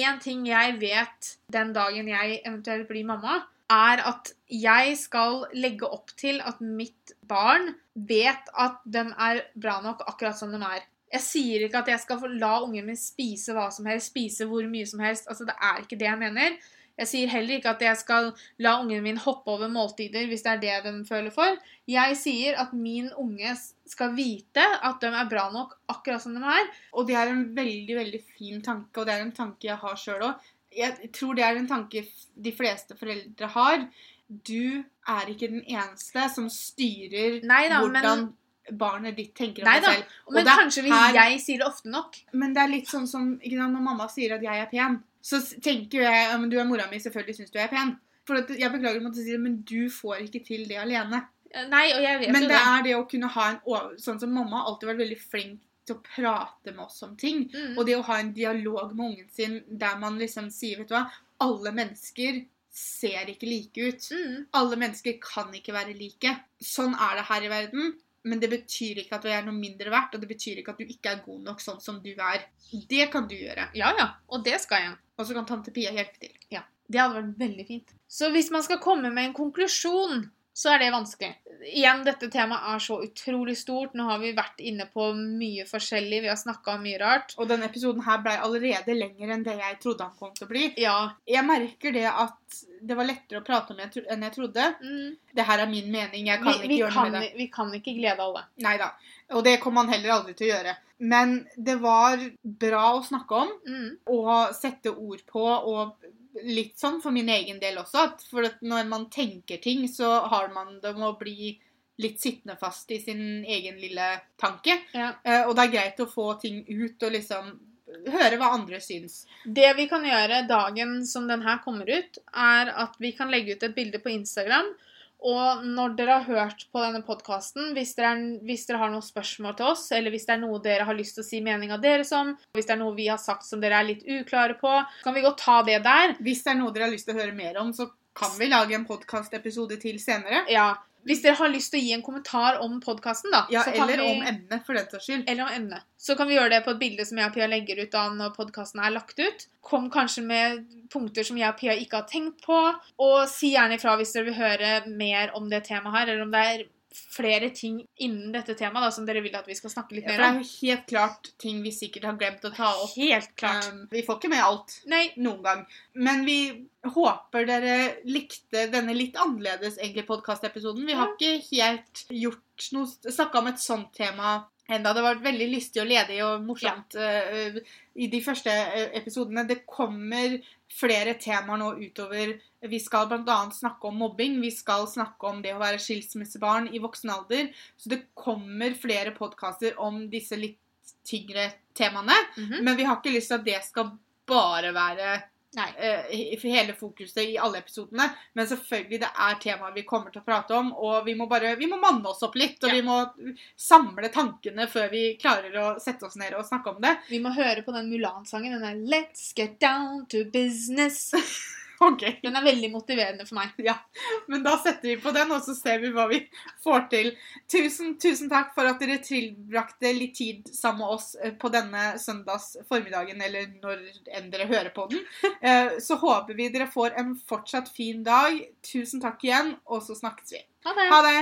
én ting jeg vet den dagen jeg eventuelt blir mamma, er at jeg skal legge opp til at mitt barn vet at de er bra nok akkurat som de er. Jeg sier ikke at jeg skal la ungen min spise hva som helst, spise hvor mye som helst. Altså, Det er ikke det jeg mener. Jeg sier heller ikke at jeg skal la ungen min hoppe over måltider hvis det er det de føler for. Jeg sier at min unge skal vite at de er bra nok akkurat som de er. Og det er en veldig, veldig fin tanke, og det er en tanke jeg har sjøl òg. Jeg tror det er en tanke de fleste foreldre har. Du er ikke den eneste som styrer Nei da, men- hvordan barnet ditt tenker om Nei deg selv. selv. Men det kanskje hvis her- jeg sier det ofte nok. Men det er litt sånn som når mamma sier at jeg er pen, så tenker jeg ja, men du er mora mi, selvfølgelig syns du jeg er pen. For at, jeg beklager å måtte si det, men du får ikke til det alene. Nei, og jeg vet Men det det. er det å kunne ha en over... Sånn som mamma har alltid vært veldig flink til å prate med oss om ting. Mm. Og det å ha en dialog med ungen sin der man liksom sier, vet du hva Alle mennesker ser ikke like ut. Mm. Alle mennesker kan ikke være like. Sånn er det her i verden. Men det betyr ikke at du er noe mindre verdt, og det betyr ikke at du ikke er god nok sånn som du er. Det kan du gjøre. Ja, ja. Og det skal jeg. Og så kan tante Pia hjelpe til. Ja. Det hadde vært veldig fint. Så hvis man skal komme med en konklusjon, så er det vanskelig. Igjen, dette temaet er så utrolig stort. Nå har vi vært inne på mye forskjellig. Vi har snakka om mye rart. Og denne episoden her ble allerede lenger enn det jeg trodde han kom til å bli. Ja. Jeg merker det at det var lettere å prate om enn jeg trodde. Mm. Det her er min mening. Jeg Vi, kan ikke vi, gjøre noe med det. vi kan ikke glede alle. Nei da. Og det kommer man heller aldri til å gjøre. Men det var bra å snakke om Mm. og sette ord på, og litt sånn for min egen del også. At for at når man tenker ting, så har man det med å bli litt sittende fast i sin egen lille tanke. Ja. Eh, og det er greit å få ting ut og liksom høre hva andre syns. Det vi kan gjøre dagen som den her kommer ut, er at vi kan legge ut et bilde på Instagram. Og når dere har hørt på denne podkasten, hvis, hvis dere har noen spørsmål til oss, eller hvis det er noe dere har lyst til å si meninga deres om, hvis det er noe vi har sagt som dere er litt uklare på, så kan vi godt ta det der. Hvis det er noe dere har lyst til å høre mer om, så kan vi lage en podkastepisode til senere. Ja, Hvis dere har lyst til å gi en kommentar om podkasten, da, Ja, eller vi, om emnet, for den saks skyld. eller om emnet, så kan vi gjøre det på et bilde som jeg og Pia legger ut da når podkasten er lagt ut. Kom kanskje med punkter som jeg og Pia ikke har tenkt på, og si gjerne ifra hvis dere vil høre mer om det temaet her, eller om det er flere ting innen dette temaet da, som dere vil at vi skal snakke litt mer om. Ja, det er helt klart ting vi sikkert har glemt å ta opp. Helt klart. Um, vi får ikke med alt Nei, noen gang. Men vi håper dere likte denne litt annerledes egentlig podkastepisoden. Vi har ikke helt gjort noe snakka om et sånt tema enda. Det var veldig lystig og ledig og morsomt eh, i de første eh, episodene. Det kommer flere temaer nå utover. Vi skal bl.a. snakke om mobbing. Vi skal snakke om det å være skilsmissebarn i voksen alder. Så det kommer flere podkaster om disse litt tyngre temaene. Mhm. Men vi har ikke lyst til at det skal bare være Nei. eh, hele fokuset i alle episodene. Men selvfølgelig, det er temaer vi kommer til å prate om, og vi må bare vi må manne oss opp litt. Og Ja. vi må samle tankene før vi klarer å sette oss ned og snakke om det. Vi må høre på den Mulan-sangen. Den er 'Let's get down to business'. [laughs] [laughs] Ok, Den er veldig motiverende for meg. Men da setter vi på den, og så ser vi hva vi får til. Tusen, tusen takk for at dere tilbrakte litt tid sammen med oss eh, på denne søndags formiddagen, eller når enn dere hører på den. [laughs] Eh, Så håper vi dere får en fortsatt fin dag. Tusen takk igjen, og så snakkes vi. Ha det! Ha det!